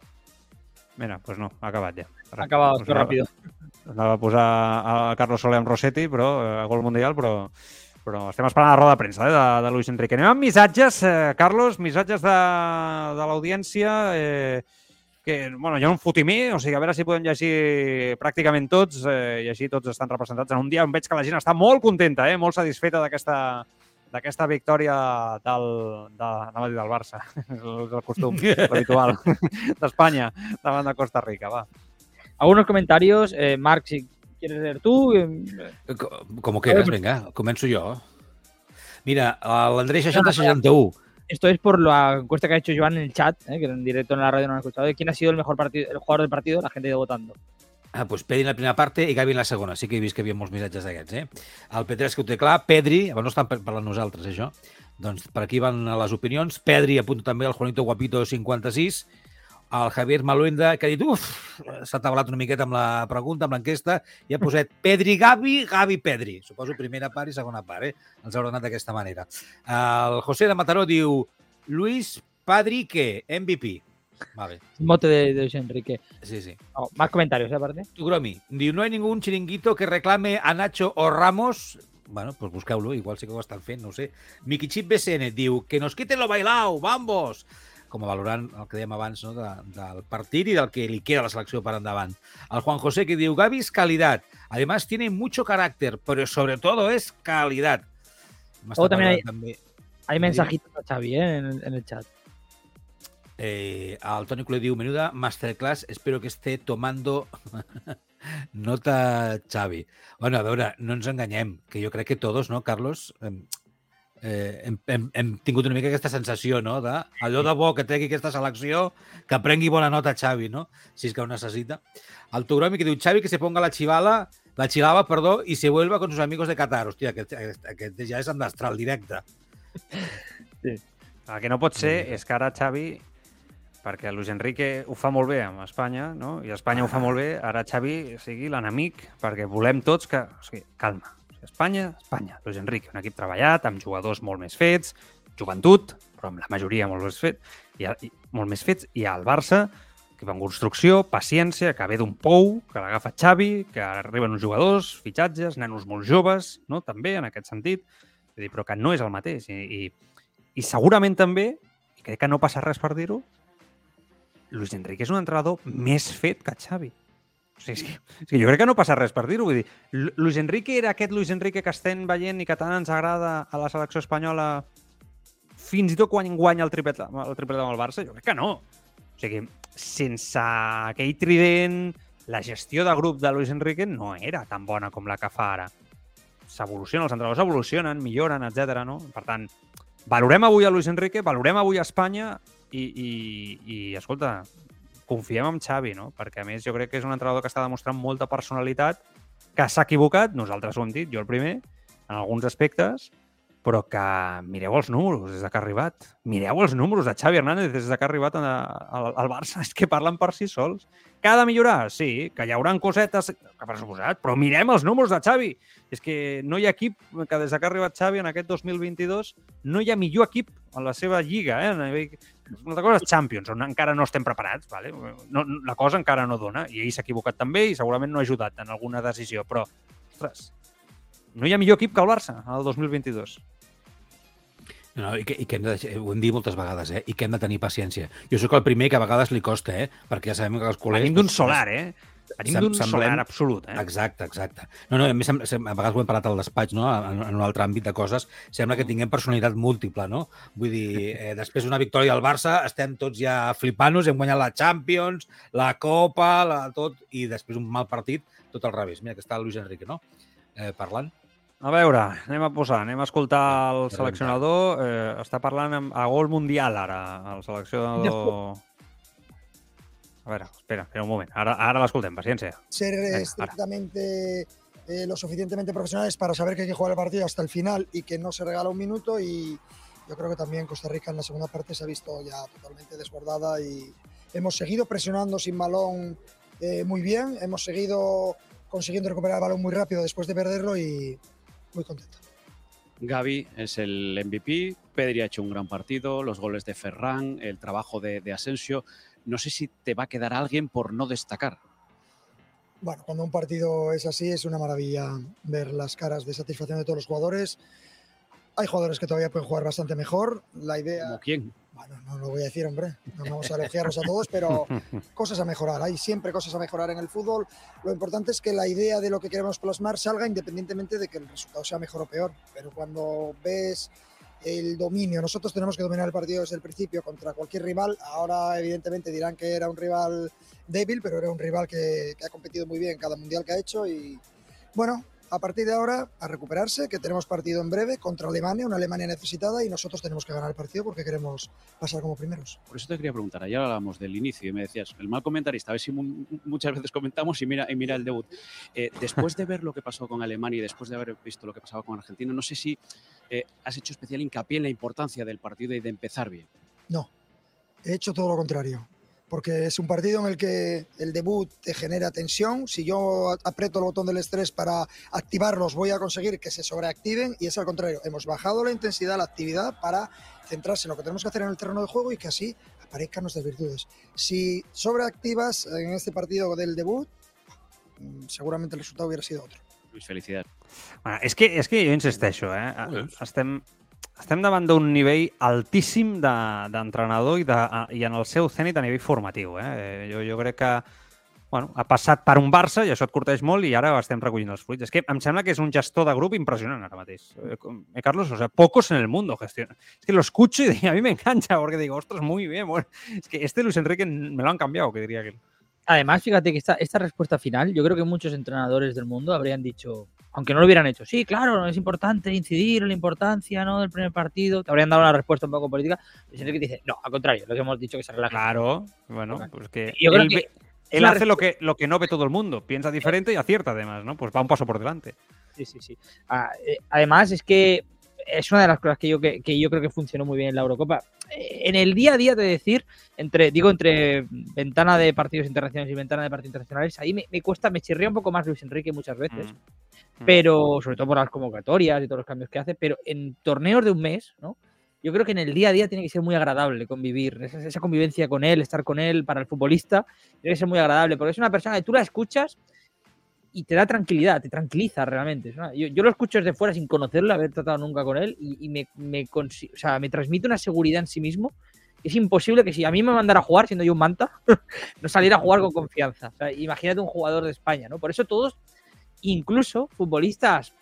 Mira, doncs pues no, ha acabat ja. Ha esto anava- rápido. Anava a posar a Carlos Soler amb Rossetti, però eh, a gol mundial, però, però estem esperant la roda de premsa eh, de, de Luis Enrique. Anem amb missatges, eh, Carlos, missatges de, de l'audiència. Eh, que, bueno, hi ha un fotimer, o sigui, a veure si podem llegir pràcticament tots, eh, i així tots estan representats en un dia on veig que la gent està molt contenta, eh, molt satisfeta d'aquesta d'aquesta victòria del, de, anava a dir del Barça, és el, el costum habitual d'Espanya davant de Costa Rica, va. Algunos comentarios. Eh, Marc, si quieres leer tú. eh, Co- Com quieras, vinga, començo jo. Mira, l'Andrei 6061. Esto es por la encuesta que ha hecho Joan en el chat, eh, que en directo en la radio no han escuchado, de quién ha sido el mejor partido, el jugador del partido, la gente ha ido votando. Ah, doncs Pedri en la primera part i Gavi en la segona. Sí que he vist que hi havia molts missatges d'aquests, eh? El P3 que ho té clar, Pedri, no estan parlant nosaltres, això. Doncs per aquí van les opinions. Pedri apunta també el Juanito Guapito 56, el Javier Maluenda, que ha dit, uf, s'ha tablat una miqueta amb la pregunta, amb l'enquesta, i ha posat Pedri Gavi, Gavi Pedri. Suposo primera part i segona part, eh? Els haurà anat d'aquesta manera. El José de Mataró diu Luis Padrique, MVP. Vale, Mote de, de Enrique. sí, sí. Oh, más comentarios, ¿eh, aparte. Tu, Gromi, diu, no hay ningún chiringuito que reclame a Nacho o Ramos. Bueno, pues busqueu-lo, igual sí que ho estan fent, no ho sé. Miquichip BCN diu, que nos quiten lo bailao, vamos! Com a valorant el que dèiem abans no, de, del partit i del que li queda a la selecció per endavant. El Juan José que diu, Gavi es calidad. Además tiene mucho carácter, pero sobre todo es calidad. Oh, parlant hay- mensajitos a Xavi ¿eh? en, el- en el chat. Eh, al Toni Culer diu, menuda masterclass, espero que esté tomando nota Xavi. Bueno, a veure, no ens enganyem, que jo crec que tots, no, Carlos, hem, eh, hem, hem, hem tingut una mica aquesta sensació, no?, de allò de bo que tregui aquesta selecció, que prengui bona nota Xavi, no?, si és que ho necessita. El Togromi que diu, Xavi que se ponga la chivala, la chilava, perdó, i se vuelva con sus amigos de Qatar. Hòstia, aquest, aquest, aquest ja és endastral directe. El que no pot ser és que ara Xavi, perquè Luis Enrique ho fa molt bé amb Espanya, no? i Espanya ho fa molt bé, ara Xavi sigui l'enemic, perquè volem tots que... O sigui, calma. Espanya, Espanya. Luis Enrique, un equip treballat, amb jugadors molt més fets, joventut, però amb la majoria molt més fets, i, i molt més fets, i al Barça, que va en construcció, paciència, que ve d'un pou, que l'agafa Xavi, que arriben uns jugadors, fitxatges, nanos molt joves, no? també en aquest sentit, dir, però que no és el mateix. I, i, i segurament també, i crec que no passa res per dir-ho, Luis Enrique és un entrenador més fet que Xavi. O sigui, és que, és que jo crec que no passa res per dir-ho. Dir, Lu- Luis Enrique era aquest Luis Enrique que estem veient i que tant ens agrada a la selecció espanyola fins i tot quan guanya el triplet, el triplet amb el Barça? Jo crec que no. O sigui, sense aquell trident, la gestió de grup de Luis Enrique no era tan bona com la que fa ara. S'evoluciona, els entrenadors evolucionen, milloren, etc. no? Per tant, valorem avui a Luis Enrique, valorem avui a Espanya i, i, i escolta, confiem en Xavi, no? Perquè, a més, jo crec que és un entrenador que està demostrant molta personalitat, que s'ha equivocat, nosaltres ho hem dit, jo el primer, en alguns aspectes, però que mireu els números des de que ha arribat. Mireu els números de Xavi Hernández des de que ha arribat a, al Barça. És que parlen per si sols. Que ha de millorar? Sí. Que hi haurà cosetes que per suposat, però mirem els números de Xavi. És que no hi ha equip que des de que ha arribat Xavi en aquest 2022 no hi ha millor equip en la seva lliga. Eh? Una altra cosa és Champions, on encara no estem preparats. Vale? No- la cosa encara no dona. I ell s'ha equivocat també i segurament no ha ajudat en alguna decisió. Però, ostres, no hi ha millor equip que el Barça el 2022. No, i que, i que hem de, deixar- ho hem dit moltes vegades, eh? I que hem de tenir paciència. Jo sóc el primer que a vegades li costa, eh? Perquè ja sabem que els col·legs... Venim d'un doncs, solar, eh? Venim d'un semblem- solar absolut, eh? Exacte, exacte. No, no, a més, a vegades ho hem parlat al despatx, no? En, en un altre àmbit de coses, sembla que tinguem personalitat múltiple, no? Vull dir, eh, després d'una victòria del Barça estem tots ja flipant-nos, hem guanyat la Champions, la Copa, la, tot, i després un mal partit, tot al revés. Mira que està el Luis Enrique, no? Eh, parlant. A veure, anem a posar, anem a escoltar el seleccionador. Eh, està parlant amb, a gol mundial ara, el seleccionador... A veure, espera, espera un moment. Ara, ara l'escoltem, paciència. ser eh, estrictamente eh, lo suficientemente profesionales para saber que hay que jugar el partido hasta el final y que no se regala un minuto y yo creo que también Costa Rica en la segunda parte se ha visto ya totalmente desbordada y hemos seguido presionando sin balón eh, muy bien, hemos seguido consiguiendo recuperar el balón muy rápido después de perderlo y muy contento. Gaby es el MVP, Pedri ha hecho un gran partido, los goles de Ferran, el trabajo de, de Asensio. No sé si te va a quedar alguien por no destacar. Bueno, cuando un partido es así es una maravilla ver las caras de satisfacción de todos los jugadores. Hay jugadores que todavía pueden jugar bastante mejor. La idea, ¿Como quién? Bueno, no lo voy a decir, hombre, no vamos a elogiarlos a todos, pero cosas a mejorar. Hay siempre cosas a mejorar en el fútbol. Lo importante es que la idea de lo que queremos plasmar salga independientemente de que el resultado sea mejor o peor. Pero cuando ves el dominio, nosotros tenemos que dominar el partido desde el principio contra cualquier rival. Ahora, evidentemente, dirán que era un rival débil, pero era un rival que, que ha competido muy bien en cada mundial que ha hecho. Y bueno, a partir de ahora a recuperarse, que tenemos partido en breve contra Alemania, una Alemania necesitada y nosotros tenemos que ganar el partido porque queremos pasar como primeros. Por eso te quería preguntar, ayer hablábamos del inicio y me decías, el mal comentarista, a ver si mu- muchas veces comentamos y mira, y mira el debut. Eh, después de ver lo que pasó con Alemania y después de haber visto lo que pasaba con Argentina, no sé si eh, has hecho especial hincapié en la importancia del partido y de empezar bien. No, he hecho todo lo contrario. Porque es un partido en el que el debut te genera tensión. Si yo aprieto el botón del estrés para activarlos, voy a conseguir que se sobreactiven. Y es al contrario. Hemos bajado la intensidad, la actividad para centrarse en lo que tenemos que hacer en el terreno de juego y que así aparezcan nuestras virtudes. Si sobreactivas en este partido del debut, mm, seguramente el resultado hubiera sido otro. Luis, felicidades. Bueno, és, que, és que jo insisteixo, eh? Estem, estem davant d'un nivell altíssim de- d'entrenador de, i, de, i en el seu cènit a nivell formatiu. Eh? Jo, jo crec que bueno, ha passat per un Barça i això et corteix molt i ara estem recollint els fruits. És que em sembla que és un gestor de grup impressionant ara mateix. Eh, eh, Carlos, o sea, pocos en el mundo gestionan. Es que lo escucho y a mí me engancha porque digo, ostras, muy bien. bueno. Es que este Luis Enrique me lo han cambiado, que diría que Además, fíjate que esta, esta respuesta final, yo creo que muchos entrenadores del mundo habrían dicho, aunque no lo hubieran hecho, sí, claro, es importante incidir en la importancia ¿no? del primer partido, te habrían dado una respuesta un poco política. Luis Enrique dice, no, al contrario, lo que hemos dicho que se relaja. Claro, bueno, pues que Yo creo él, que hace lo que, lo que no ve todo el mundo, piensa diferente y acierta además, ¿no? Pues va un paso por delante. Sí, sí, sí. Ah, eh, además, es que es una de las cosas que yo, que, que yo creo que funcionó muy bien en la Eurocopa. En el día a día de decir, entre, digo, entre ventana de partidos internacionales y ventana de partidos internacionales, ahí me, me cuesta, me chirría un poco más Luis Enrique muchas veces, Mm. pero sobre todo por las convocatorias y todos los cambios que hace, pero en torneos de un mes, ¿no? Yo creo que en el día a día tiene que ser muy agradable convivir, esa, esa convivencia con él, estar con él para el futbolista, tiene que ser muy agradable, porque es una persona que tú la escuchas y te da tranquilidad, te tranquiliza realmente. Yo, yo lo escucho desde fuera sin conocerlo, haber tratado nunca con él, y, me, me, o sea, me transmite una seguridad en sí mismo. Es imposible que si a mí me mandara a jugar, siendo yo un manta, no saliera a jugar con confianza. O sea, imagínate un jugador de España, ¿no? Por eso todos, incluso futbolistas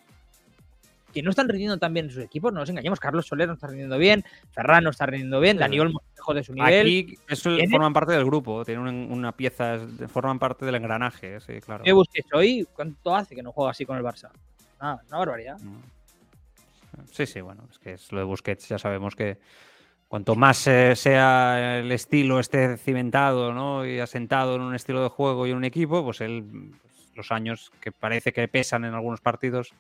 que no están rindiendo tan bien en sus equipos, no nos engañemos, Carlos Soler no está rindiendo bien, Ferran no está rindiendo bien, Dani Olmo lejos de su nivel. Aquí eso Tiene- forman parte del grupo, tienen un- una pieza, forman parte del engranaje, sí, claro. ¿Qué Busquets hoy? ¿Cuánto hace que no juega así con el Barça? Ah, una barbaridad. Sí, sí, bueno, es que es lo de Busquets, ya sabemos que cuanto más eh, sea el estilo esté cimentado ¿no? y asentado en un estilo de juego y en un equipo, pues él, pues, los años que parece que pesan en algunos partidos,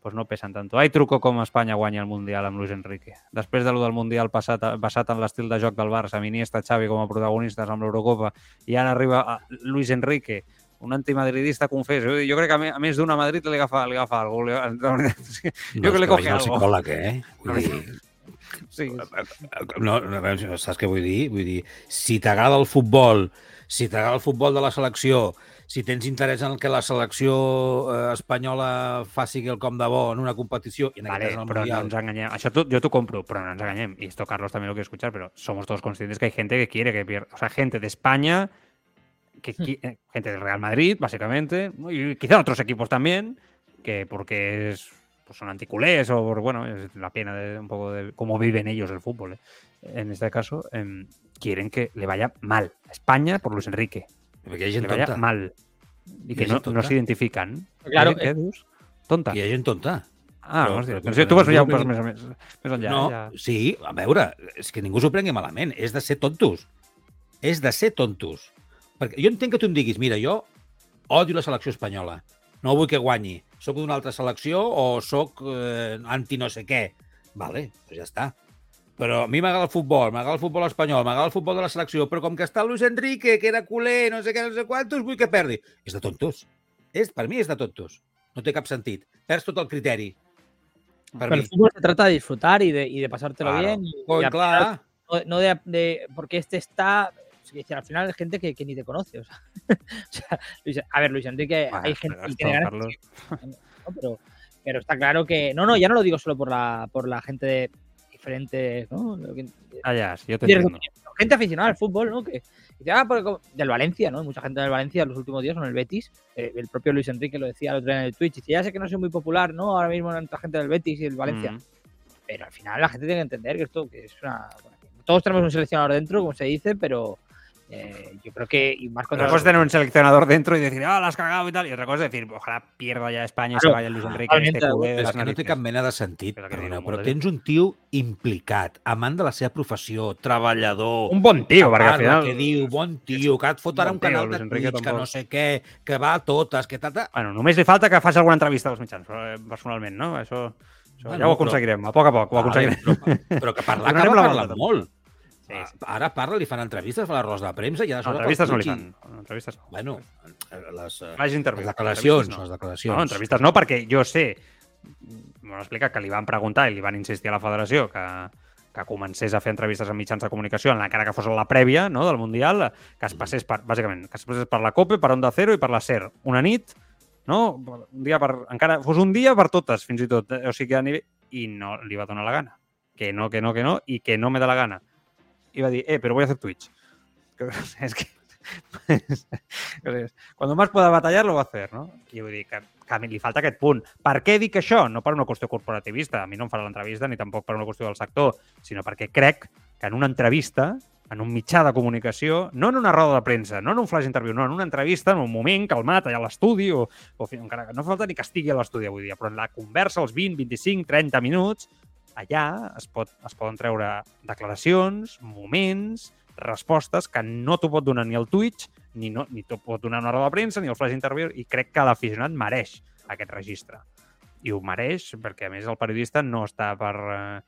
pues no pesan tanto. Hay truco com Espanya guanya el Mundial amb Luis Enrique. Després de lo del Mundial passat, basat en l'estil de joc del Barça, amb Iniesta, Xavi com a protagonistes amb l'Eurocopa, i ara arriba a Luis Enrique, un antimadridista confés. Jo, jo crec que a més, a més d'una Madrid li agafa, li agafa algo. Li, jo No, que que coge algo. psicòleg, eh? Vull dir, Sí, no, no, no, saps què vull dir? Vull dir, si t'agrada el futbol, si t'agrada el futbol de la selecció, si tens interès en que la selecció eh, espanyola faci el com de bo en una competició, i en Vale, aquest cas en el no. Això tu- yo te compro, pero no nos engañemos. Y esto Carlos también lo quiere escuchar, pero somos todos conscientes que hay gente que quiere que pierda. O sea, gente de España, que qui- eh, gente del Real Madrid, básicamente, y quizá otros equipos también, que porque es, pues son anticulés o bueno, es la pena de un poco de cómo viven ellos el fútbol. ¿eh? En este caso, em, quieren que le vaya mal a España por Luis Enrique. Perquè hi ha Que gent tonta. mal. Y Hi que no, no identifican. Claro, ¿Qué, eh, dius? Tonta. Hi ha gent tonta. Ah, Però- hòstia, però- però, tu vas ja un pas més, més, més enllà. no, ja. sí, a veure, és que ningú s'ho prengui malament, és de ser tontos. És de ser tontos. Perquè jo entenc que tu em diguis, mira, jo odio la selecció espanyola, no vull que guanyi, sóc d'una altra selecció o sóc eh, anti no sé què. Vale, doncs ja està. Però a mi m'agrada el futbol, m'agrada el futbol espanyol, m'agrada el futbol de la selecció, però com que està Luis Enrique, que era culer, no sé què, no sé quantos, vull que perdi. És de tontos. És, per mi és de tontos. No té cap sentit. Perds tot el criteri. Per Pero mi. el fútbol se trata de disfrutar y de, y de pasártelo Claro. bien. y- Coi, y al clar. final, no, no de, de- porque este está. es al final hay gente que, que ni te conoce. O sea, o sea, Luis- a ver, Luis Enrique, Bueno, hay gente pero que tiene ganas. ¿no? pero, pero está claro que. No, no, ya no lo digo solo por la, por la gente de diferentes. ¿no? Que- Ah, ya, sí, yo te entiendo. gente aficionada al fútbol, ¿no? Que dice, ah, del Valencia, ¿no? Mucha gente del Valencia en los últimos días con el Betis. eh, el propio Luis Enrique lo decía el otro día en el Twitch. Dice, ya sé que no soy muy popular, ¿no? Ahora mismo entre la gente del Betis y el Valencia. Mm. Pero al final la gente tiene que entender que esto que es una. bueno, todos tenemos un seleccionador dentro, como se dice, pero, Eh, yo creo que, y más contra Otra cosa es tener un seleccionador dentro y decir, ah, la has cagado y tal. Y otra cosa es decir, ojalá pierda ya España y se Claro, vaya Luis Enrique, totalmente este de És que no té cap mena de sentit, que perdoneu, però tens un tio implicat, amant de la seva professió, treballador, Un bon tio, perquè al final... que diu, bon tio, que et fot ara Bon un tio, canal Luis de Enrique Twitch, que no sé què, que va a totes, que tal, tal. Bueno, només li falta que faci alguna entrevista als mitjans, però, eh, personalment, no? Això, això Bueno, ja ho però- aconseguirem, a poc a poc ho aconseguirem. Però, però que parlar acaba la parlant molt. Sí, sí. Ara parla, li fan entrevistes, fa la rosa de premsa i ara No, entrevistes no li fan. Entrevistes no. Bueno, les, eh, les interviews. declaracions, Entrevistes les no. declaracions. No, entrevistes no, perquè jo sé, m'ho han explicat, que li van preguntar i li van insistir a la federació que, que comencés a fer entrevistes amb mitjans de comunicació, encara que fos la prèvia no, del Mundial, que es passés per, bàsicament, que es passés per la COPE, per Onda Cero i per la SER. Una nit, no? Un dia per, encara fos un dia per totes, fins i tot. eh? O sigui que a nivell... I no li va donar la gana. Que no, que no, que no, i que no me da la gana. I va dir, eh, però voy a hacer Twitch. És que... Cuando más pueda batallar, lo va a hacer, no? I vull dir que, a li falta aquest punt. Per què dic això? No per una qüestió corporativista, a mi no em farà l'entrevista, ni tampoc per una qüestió del sector, sinó perquè crec que en una entrevista, en un mitjà de comunicació, no en una roda de premsa, no en un flash interview, no, en una entrevista, en un moment calmat allà a l'estudi, o, o encara no fa falta ni que estigui a l'estudi avui dia, però en la conversa, els 20, 25, 30 minuts, allà es, pot, es poden treure declaracions, moments, respostes que no t'ho pot donar ni el Twitch, ni, no, ni t'ho pot donar una roda de premsa, ni el flash interview, i crec que l'aficionat mereix aquest registre. I ho mereix perquè, a més, el periodista no està per eh,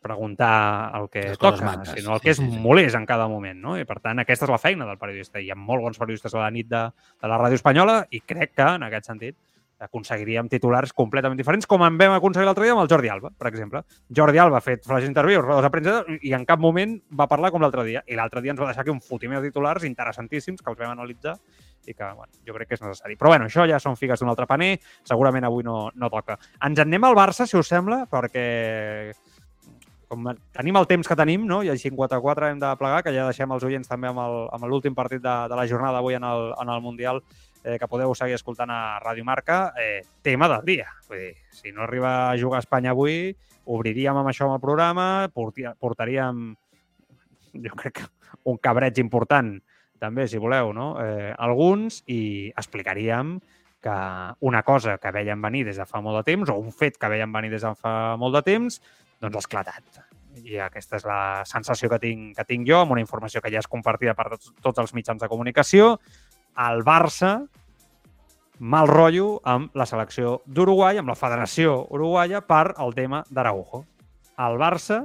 preguntar el que Les toca, maques, sinó el que és sí, sí. molest en cada moment. No? I, per tant, aquesta és la feina del periodista. Hi ha molt bons periodistes a la nit de, de la ràdio espanyola i crec que, en aquest sentit, aconseguiríem titulars completament diferents, com en vam aconseguir l'altre dia amb el Jordi Alba, per exemple. Jordi Alba ha fet flash interviews, rodes de premsa, i en cap moment va parlar com l'altre dia. I l'altre dia ens va deixar aquí un fotimer de titulars interessantíssims que els vam analitzar i que, bueno, jo crec que és necessari. Però, bueno, això ja són figues d'un altre paner, segurament avui no, no toca. Ens en anem al Barça, si us sembla, perquè com tenim el temps que tenim, no? i a 54 hem de plegar, que ja deixem els oients també amb el- amb l'últim partit de, de la jornada avui en el, en el Mundial, eh, que podeu seguir escoltant a Ràdio Marca, eh, tema del dia. Vull dir, si no arriba a jugar a Espanya avui, obriríem amb això amb el programa, portaríem, jo crec un cabreig important, també, si voleu, no? Eh, alguns, i explicaríem que una cosa que veiem venir des de fa molt de temps, o un fet que veiem venir des de fa molt de temps, doncs ha esclatat. I aquesta és la sensació que tinc, que tinc jo, amb una informació que ja és compartida per tots, tots els mitjans de comunicació. El Barça, mal rotllo amb la selecció d'Uruguai, amb la Federació Uruguaia, per el tema d'Araujo. El Barça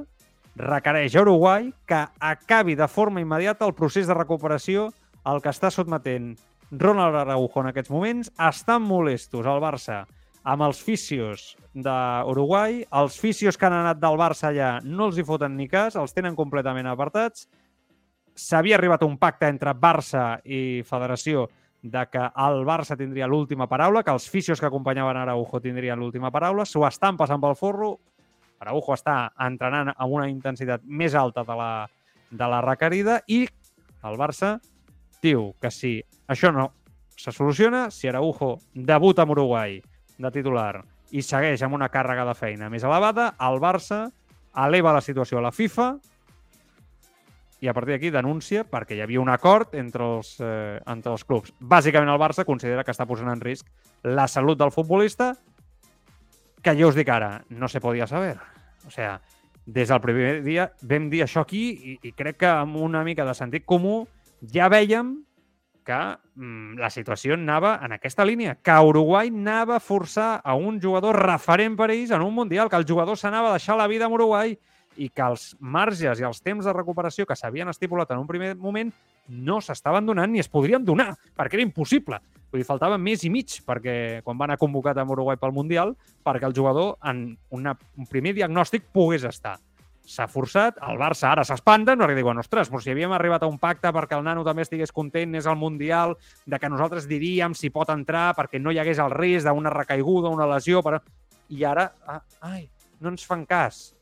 requereix a Uruguai que acabi de forma immediata el procés de recuperació al que està sotmetent Ronald Araujo en aquests moments. Estan molestos al Barça amb els fisios d'Uruguai. Els fisios que han anat del Barça allà no els hi foten ni cas, els tenen completament apartats. S'havia arribat a un pacte entre Barça i Federació de que el Barça tindria l'última paraula, que els fisios que acompanyaven Araujo tindrien l'última paraula. S'ho estan passant pel forro. Araujo està entrenant amb una intensitat més alta de la, de la requerida i el Barça diu que si això no se soluciona, si Araujo debuta amb Uruguai de titular i segueix amb una càrrega de feina més elevada, el Barça eleva la situació a la FIFA i a partir d'aquí denuncia perquè hi havia un acord entre els, eh, entre els clubs. Bàsicament el Barça considera que està posant en risc la salut del futbolista que jo us dic ara, no se podia saber. O sea, des del primer dia vam dir això aquí i, i crec que amb una mica de sentit comú ja veiem que mm, la situació anava en aquesta línia, que Uruguai anava a forçar a un jugador referent per ells en un Mundial, que el jugador s'anava a deixar la vida amb Uruguai i que els marges i els temps de recuperació que s'havien estipulat en un primer moment no s'estaven donant ni es podrien donar, perquè era impossible. Vull dir, faltava més i mig perquè quan van anar convocat amb Uruguai pel Mundial perquè el jugador en una, un primer diagnòstic pogués estar s'ha forçat, el Barça ara s'espanta, no? diuen, ostres, però si havíem arribat a un pacte perquè el nano també estigués content, és el Mundial, de que nosaltres diríem si pot entrar perquè no hi hagués el risc d'una recaiguda, una lesió, per... i ara, ah, ai, no ens fan cas.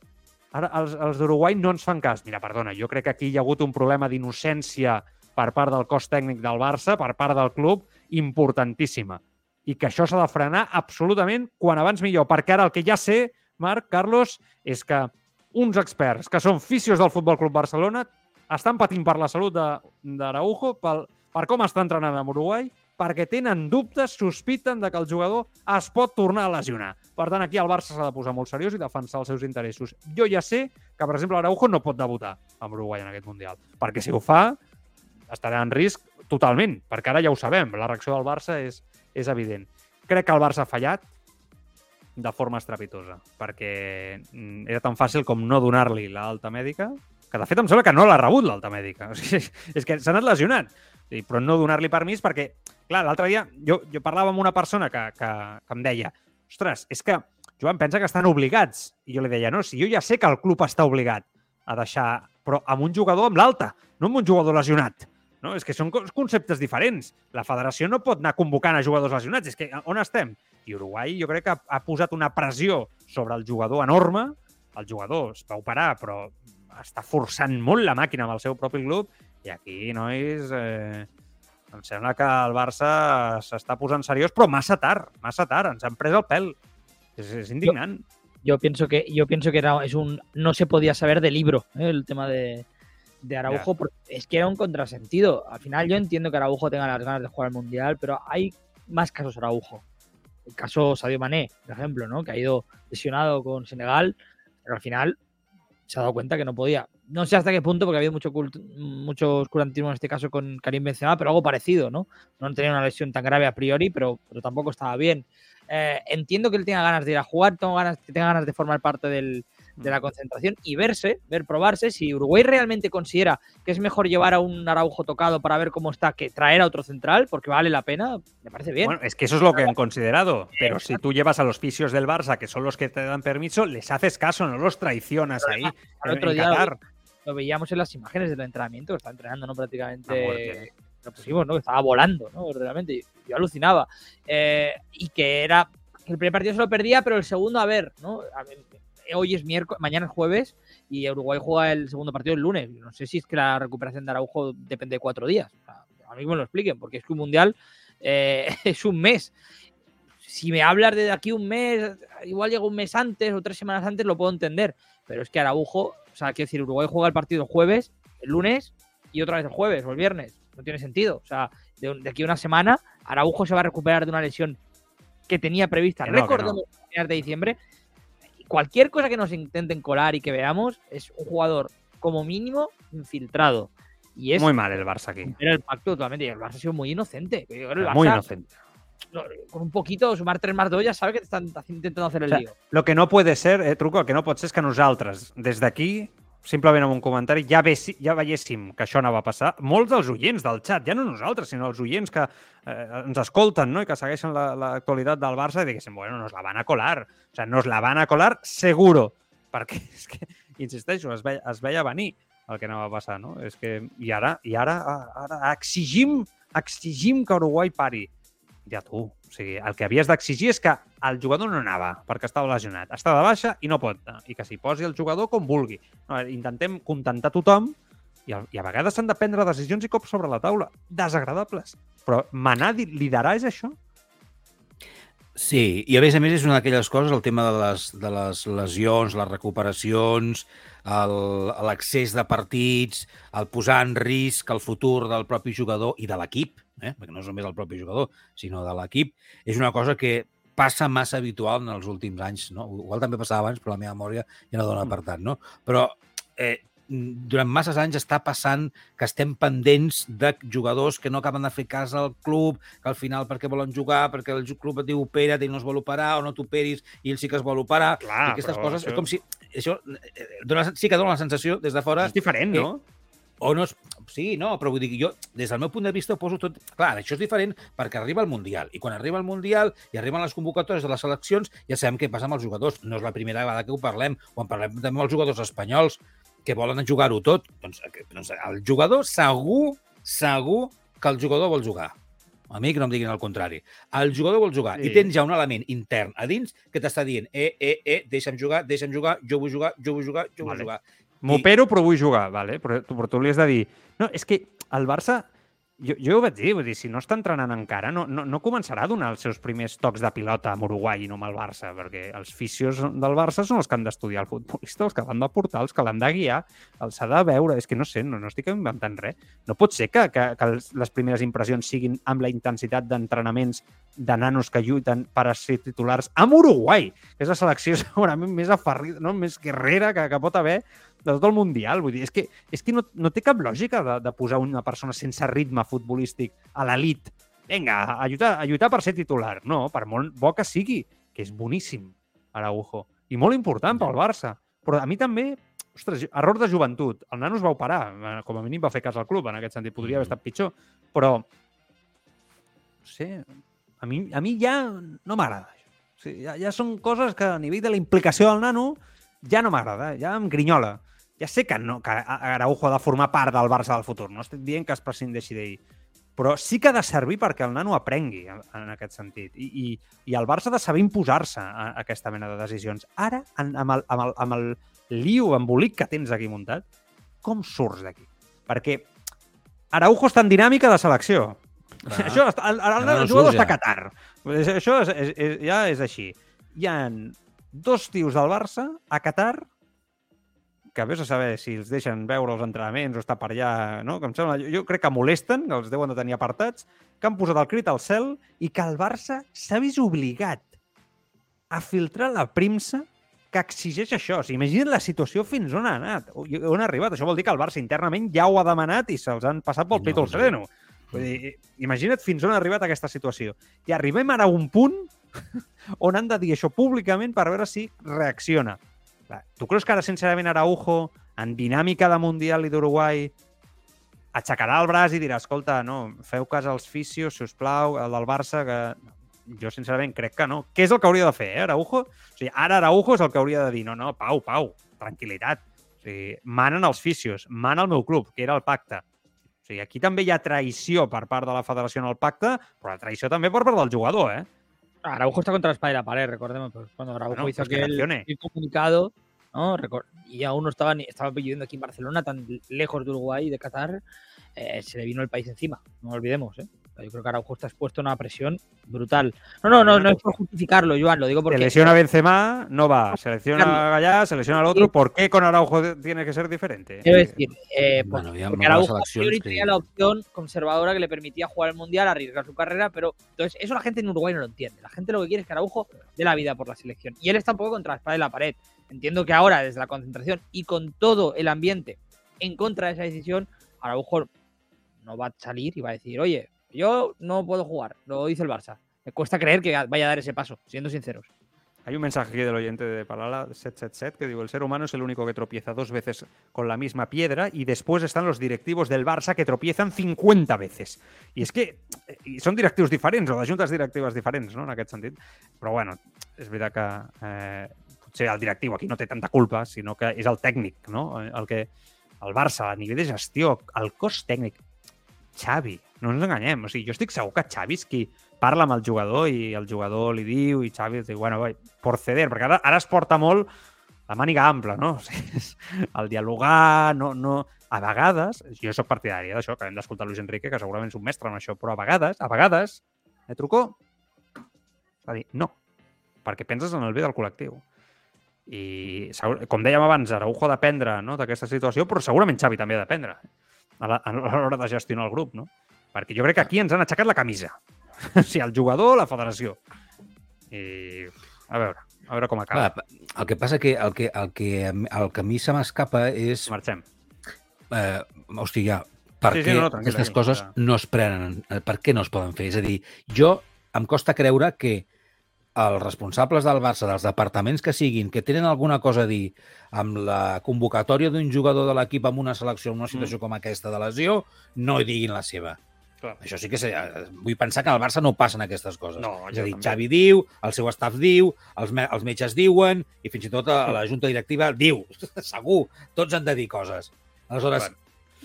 Ara els, els d'Uruguai no ens fan cas. Mira, perdona, jo crec que aquí hi ha hagut un problema d'innocència per part del cos tècnic del Barça, per part del club, importantíssima. I que això s'ha de frenar absolutament quan abans millor, perquè ara el que ja sé, Marc, Carlos, és que uns experts que són fisios del Futbol Club Barcelona estan patint per la salut d'Araujo, per com està entrenant amb Uruguai, perquè tenen dubtes, sospiten de que el jugador es pot tornar a lesionar. Per tant, aquí el Barça s'ha de posar molt seriós i defensar els seus interessos. Jo ja sé que, per exemple, Araujo no pot debutar amb Uruguai en aquest Mundial, perquè si ho fa, estarà en risc totalment, perquè ara ja ho sabem, la reacció del Barça és, és evident. Crec que el Barça ha fallat de forma estrepitosa, perquè mm, era tan fàcil com no donar-li l'alta mèdica, que de fet em sembla que no l'ha rebut l'alta mèdica. O sigui, és que s'ha anat lesionant, Sí, però no donar-li permís perquè, clar, l'altre dia jo, jo parlava amb una persona que, que, que em deia ostres, és que Joan pensa que estan obligats. I jo li deia, no, si jo ja sé que el club està obligat a deixar, però amb un jugador amb l'alta, no amb un jugador lesionat. No? És que són co- conceptes diferents. La federació no pot anar convocant a jugadors lesionats. És que on estem? I Uruguai jo crec que ha, ha posat una pressió sobre el jugador enorme. El jugador es va operar, però està forçant molt la màquina amb el seu propi club. I aquí, nois, eh, em sembla que el Barça s'està posant seriós, però massa tard, massa tard. Ens han pres el pèl. És, és indignant. Yo pienso que yo pienso que era es un no se podía saber de libro ¿eh? el tema de, de Araujo porque es que era un contrasentido. Al final yo entiendo que Araujo tenga las ganas de jugar al mundial, pero hay más casos Araujo. El caso Sadio Mané, por ejemplo, ¿no? Que ha ido lesionado con Senegal, pero al final se ha dado cuenta que no podía. No sé hasta qué punto, porque ha habido mucho, cult- mucho oscurantismo en este caso con Karim Benzema, pero algo parecido, ¿no? No tenía una lesión tan grave a priori, pero, pero tampoco estaba bien. Eh, entiendo que él tenga ganas de ir a jugar, tengo ganas, que tenga ganas de formar parte del, de la concentración y verse, ver, probarse. Si Uruguay realmente considera que es mejor llevar a un Araujo tocado para ver cómo está que traer a otro central, porque vale la pena, me parece bien. Bueno, es que eso es lo que han considerado. Pero si tú llevas a los fisios del Barça, que son los que te dan permiso, les haces caso, no los traicionas ahí. Al otro en día Qatar. Lo veíamos en las imágenes del entrenamiento, que está entrenando, ¿no? Prácticamente lo pusimos, ¿no? Que estaba volando, ¿no? Realmente, yo, alucinaba. Eh, y que era, el primer partido se lo perdía, pero el segundo, a ver, ¿no? A ver, hoy es miércoles, mañana es jueves y Uruguay juega el segundo partido el lunes. No sé si es que la recuperación de Araujo depende de cuatro días. O sea, a mí me lo expliquen, porque es que un mundial eh, es un mes. Si me hablas de aquí un mes, igual llega un mes antes o tres semanas antes, lo puedo entender. Pero es que Araujo, o sea, quiero decir, Uruguay juega el partido el jueves, el lunes y otra vez el jueves o el viernes. No tiene sentido. O sea, de, de aquí a una semana, Araujo se va a recuperar de una lesión que tenía prevista. No, Recordemos, a finales de diciembre. Cualquier cosa que nos intenten colar y que veamos es un jugador como mínimo infiltrado. Y es Muy mal el Barça aquí. era el pacto totalmente. Y el Barça ha sido muy inocente. Muy inocente. Con un poquito, sumar 3 más 2, ya sabe que te están haci- intentando hacer el O sea, lío. Lo que no puede ser, eh, Truco, el que no pot ser és que nosaltres, des d'aquí, simplement amb un comentari, ja, vessi, ja veiéssim que això anava a passar. Molts dels oients del xat, ja no nosaltres, sinó els oients que eh, ens escolten no? i que segueixen la- l'actualitat del Barça, diguéssim, bueno, nos la van a colar. O sea, nos la van a colar seguro. Perquè, és que, insisteixo, es veia, es veia venir el que anava a passar, no? És que, i ara, i ara, ara exigim, exigim que Uruguai pari. Ja tu. O sigui, el que havies d'exigir és que el jugador no anava perquè estava lesionat. Està de baixa i no pot anar. I que s'hi posi el jugador com vulgui. No, intentem contentar tothom i i a vegades s'han de prendre decisions i cops sobre la taula. Desagradables. Però manar, liderar és això? Sí, i a més a més és una d'aquelles coses, el tema de les, de les lesions, les recuperacions, l'accés de partits, el posar en risc el futur del propi jugador i de l'equip, eh? perquè no és només el propi jugador, sinó de l'equip, és una cosa que passa massa habitual en els últims anys. No? Igual també passava abans, però la meva memòria ja no dona per tant. No? Però eh, durant masses anys està passant que estem pendents de jugadors que no acaben de fer cas al club, que al final perquè volen jugar, perquè el club et diu opera't i no es vol operar, o no t'operis i ell sí que es vol operar. Clar, I aquestes coses, això- és com si... Això eh, dona, sí que dona la sensació des de fora És diferent, no? O no és... Sí, no, però vull dir jo, des del meu punt de vista, ho poso tot... Clar, això és diferent perquè arriba el Mundial. I quan arriba el Mundial i arriben les convocatòries de les seleccions, ja sabem què passa amb els jugadors. No és la primera vegada que ho parlem. Quan parlem també amb els jugadors espanyols que volen jugar-ho tot, doncs, que- doncs el jugador segur, segur que el jugador vol jugar. A mi que no em diguin el contrari. El jugador vol jugar Sí. i tens ja un element intern a dins que t'està dient eh, eh, eh, deixa'm jugar, deixa'm jugar, jo vull jugar, jo vull jugar, jo vull Vale. jugar. M'opero però vull jugar, vale? però, tu, però tu li has de dir... No, és que el Barça jo, jo ho vaig dir, vull dir, si no està entrenant encara, no, no, no començarà a donar els seus primers tocs de pilota amb Uruguai i no amb el Barça, perquè els fisios del Barça són els que han d'estudiar el futbolista, els que l'han de portar, els que l'han de guiar, els ha de veure, és que no sé, no, no estic inventant res. No pot ser que, que, que les primeres impressions siguin amb la intensitat d'entrenaments de nanos que lluiten per a ser titulars amb Uruguai, que és la selecció segurament més aferrida, no? més guerrera que, que pot haver de tot el Mundial. Vull dir, és que, és que no, no té cap lògica de, de posar una persona sense ritme futbolístic a l'elit. Vinga, a lluitar, a lluitar per ser titular. No, per molt bo que sigui, que és boníssim, Araujo. I molt important pel Barça. Però a mi també, ostres, error de joventut. El nano es va operar, eh, com a mínim va fer cas al club, en aquest sentit. Podria haver estat pitjor, però no sé, a mi, a mi ja no m'agrada. això. O sigui, ja, ja són coses que a nivell de la implicació del nano ja no m'agrada, ja em grinyola. Ja sé que, no, que Araujo ha de formar part del Barça del futur, no estic dient que es prescindeixi d'ell, però sí que ha de servir perquè el nano aprengui en, en aquest sentit. I, i, I el Barça ha de saber imposar-se a, a aquesta mena de decisions. Ara, en, amb, el, amb, el, amb el liu embolic que tens aquí muntat, com surts d'aquí? Perquè Araujo està en dinàmica de selecció. Clar. Això, està- el, el, el, el jugador surts està a ja. Qatar. Això és, és, és, ja és així. Hi ha dos tios del Barça a Qatar que vés a saber si els deixen veure els entrenaments o està per allà, no? Que em sembla, jo, crec que molesten, que els deuen de tenir apartats, que han posat el crit al cel i que el Barça s'ha vist obligat a filtrar la premsa que exigeix això. O sigui, imagina't la situació fins on ha anat, on ha arribat. Això vol dir que el Barça internament ja ho ha demanat i se'ls han passat pel No, pit al sereno. Vull dir, imagina't fins on ha arribat aquesta situació. I arribem ara a un punt on han de dir això públicament per veure si reacciona. Tu creus que ara, sincerament, Araujo, en dinàmica de Mundial i d'Uruguai, aixecarà el braç i dirà, escolta, no, feu cas als fisios, si us plau, el del Barça, que... Jo, sincerament, crec que no. Què és el que hauria de fer, eh, Araujo? O sigui, ara Araujo és el que hauria de dir, no, no, Pau, Pau, tranquil·litat. O sigui, manen els fisios, mana el meu club, que era el pacte. O sigui, aquí també hi ha traïció per part de la federació en el pacte, però la traïció també per part del jugador, eh? Araujo está contra la espada y la pared, recordemos. pues, cuando Araujo Bueno, hizo pues que aquel, aquel comunicado, ¿no? Y aún no estaba, ni, estaba viviendo aquí en Barcelona, tan lejos de Uruguay y de Qatar, eh, se le vino el país encima. No lo olvidemos, ¿eh? Yo creo que Araujo está expuesto a una presión brutal. No, no, no, no es por justificarlo, Joan, lo digo porque. Se lesiona Benzema, no va. Se lesiona Claro. Gallá, se lesiona al otro. ¿Por qué con Araujo tiene que ser diferente? Quiero decir, eh, Bueno, porque, Araujo a tenía la opción conservadora que le permitía jugar el Mundial, arriesgar su carrera, pero entonces eso la gente en Uruguay no lo entiende. La gente lo que quiere es que Araujo dé la vida por la selección. Y él está un poco contra la espada y la pared. Entiendo que ahora, desde la concentración y con todo el ambiente en contra de esa decisión, Araujo no va a salir y va a decir, oye, yo no puedo jugar, lo dice el Barça. Me cuesta creer que vaya a dar ese paso, siendo sinceros. Hay un mensaje aquí del oyente de Palala 777 que digo, el ser humano es el único que tropieza dos veces con la misma piedra y después están los directivos del Barça que tropiezan 50 veces. I és que eh, i són directius diferents o de juntes directives diferents, no?, en aquest sentit. Però, bueno, és veritat que eh, potser el directiu aquí no té tanta culpa, sinó que és el tècnic, no?, el que el Barça, a nivell de gestió, el cos tècnic, Xavi, no ens enganyem. O sigui, jo estic segur que Xavi és qui parla amb el jugador i el jugador li diu i Xavi diu, bueno, vai, proceder, perquè ara, ara es porta molt la màniga ampla, no? O sigui, és el dialogar, no, no... A vegades, jo sóc partidari eh, d'això, que hem d'escoltar Luis Enrique, que segurament és un mestre en això, però a vegades, a vegades, me trucó, va dir no, perquè penses en el bé del col·lectiu. I, com dèiem abans, Araujo ha d'aprendre no, d'aquesta situació, però segurament Xavi també ha d'aprendre a l'hora de gestionar el grup, no? Perquè jo crec que aquí ens han aixecat la camisa. o sigui, el jugador, la federació. I a veure, a veure com acaba. Clar, el que passa que el que, el que, el que a mi se m'escapa és... Marxem. Eh, hosti, ja, per Sí, sí, què no, no, tranquil·la, aquestes coses no es prenen? eh, Per què no es poden fer? És a dir, jo em costa creure que els responsables del Barça, dels departaments que siguin, que tenen alguna cosa a dir amb la convocatòria d'un jugador de l'equip amb una selecció en una situació mm. com aquesta de lesió, no hi diguin la seva. Clar. Això sí que eh, vull pensar que al Barça no passen aquestes coses. No, és a dir, també. Xavi diu, el seu staff diu, els, me els metges diuen i fins i tot a la junta directiva diu. Segur, tots han de dir coses. Aleshores,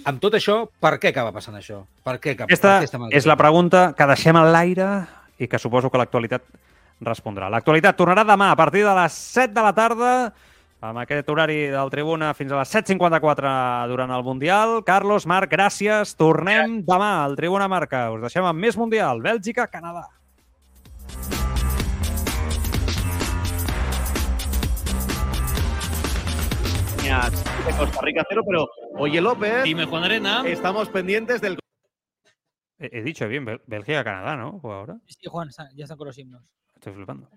amb tot això, per què acaba passant això? Per què, cap, Aquesta per què és la pregunta que deixem en l'aire i que suposo que l'actualitat respondrà. L'actualitat tornarà demà a partir de les 7 de la tarda amb aquest horari del Tribuna fins a les 7.54 durant el Mundial. Carlos, Marc, gràcies. Tornem demà al Tribuna Marca. Us deixem amb més Mundial. Bèlgica, Canadà. de Costa Rica cero, pero oye López, Dime, Juan Arena. estamos pendientes del He, he dicho bien, Bel- Bélgica, Canadá, ¿no? Ahora. Sí, Juan, ya están con los himnos. Estoy flipando.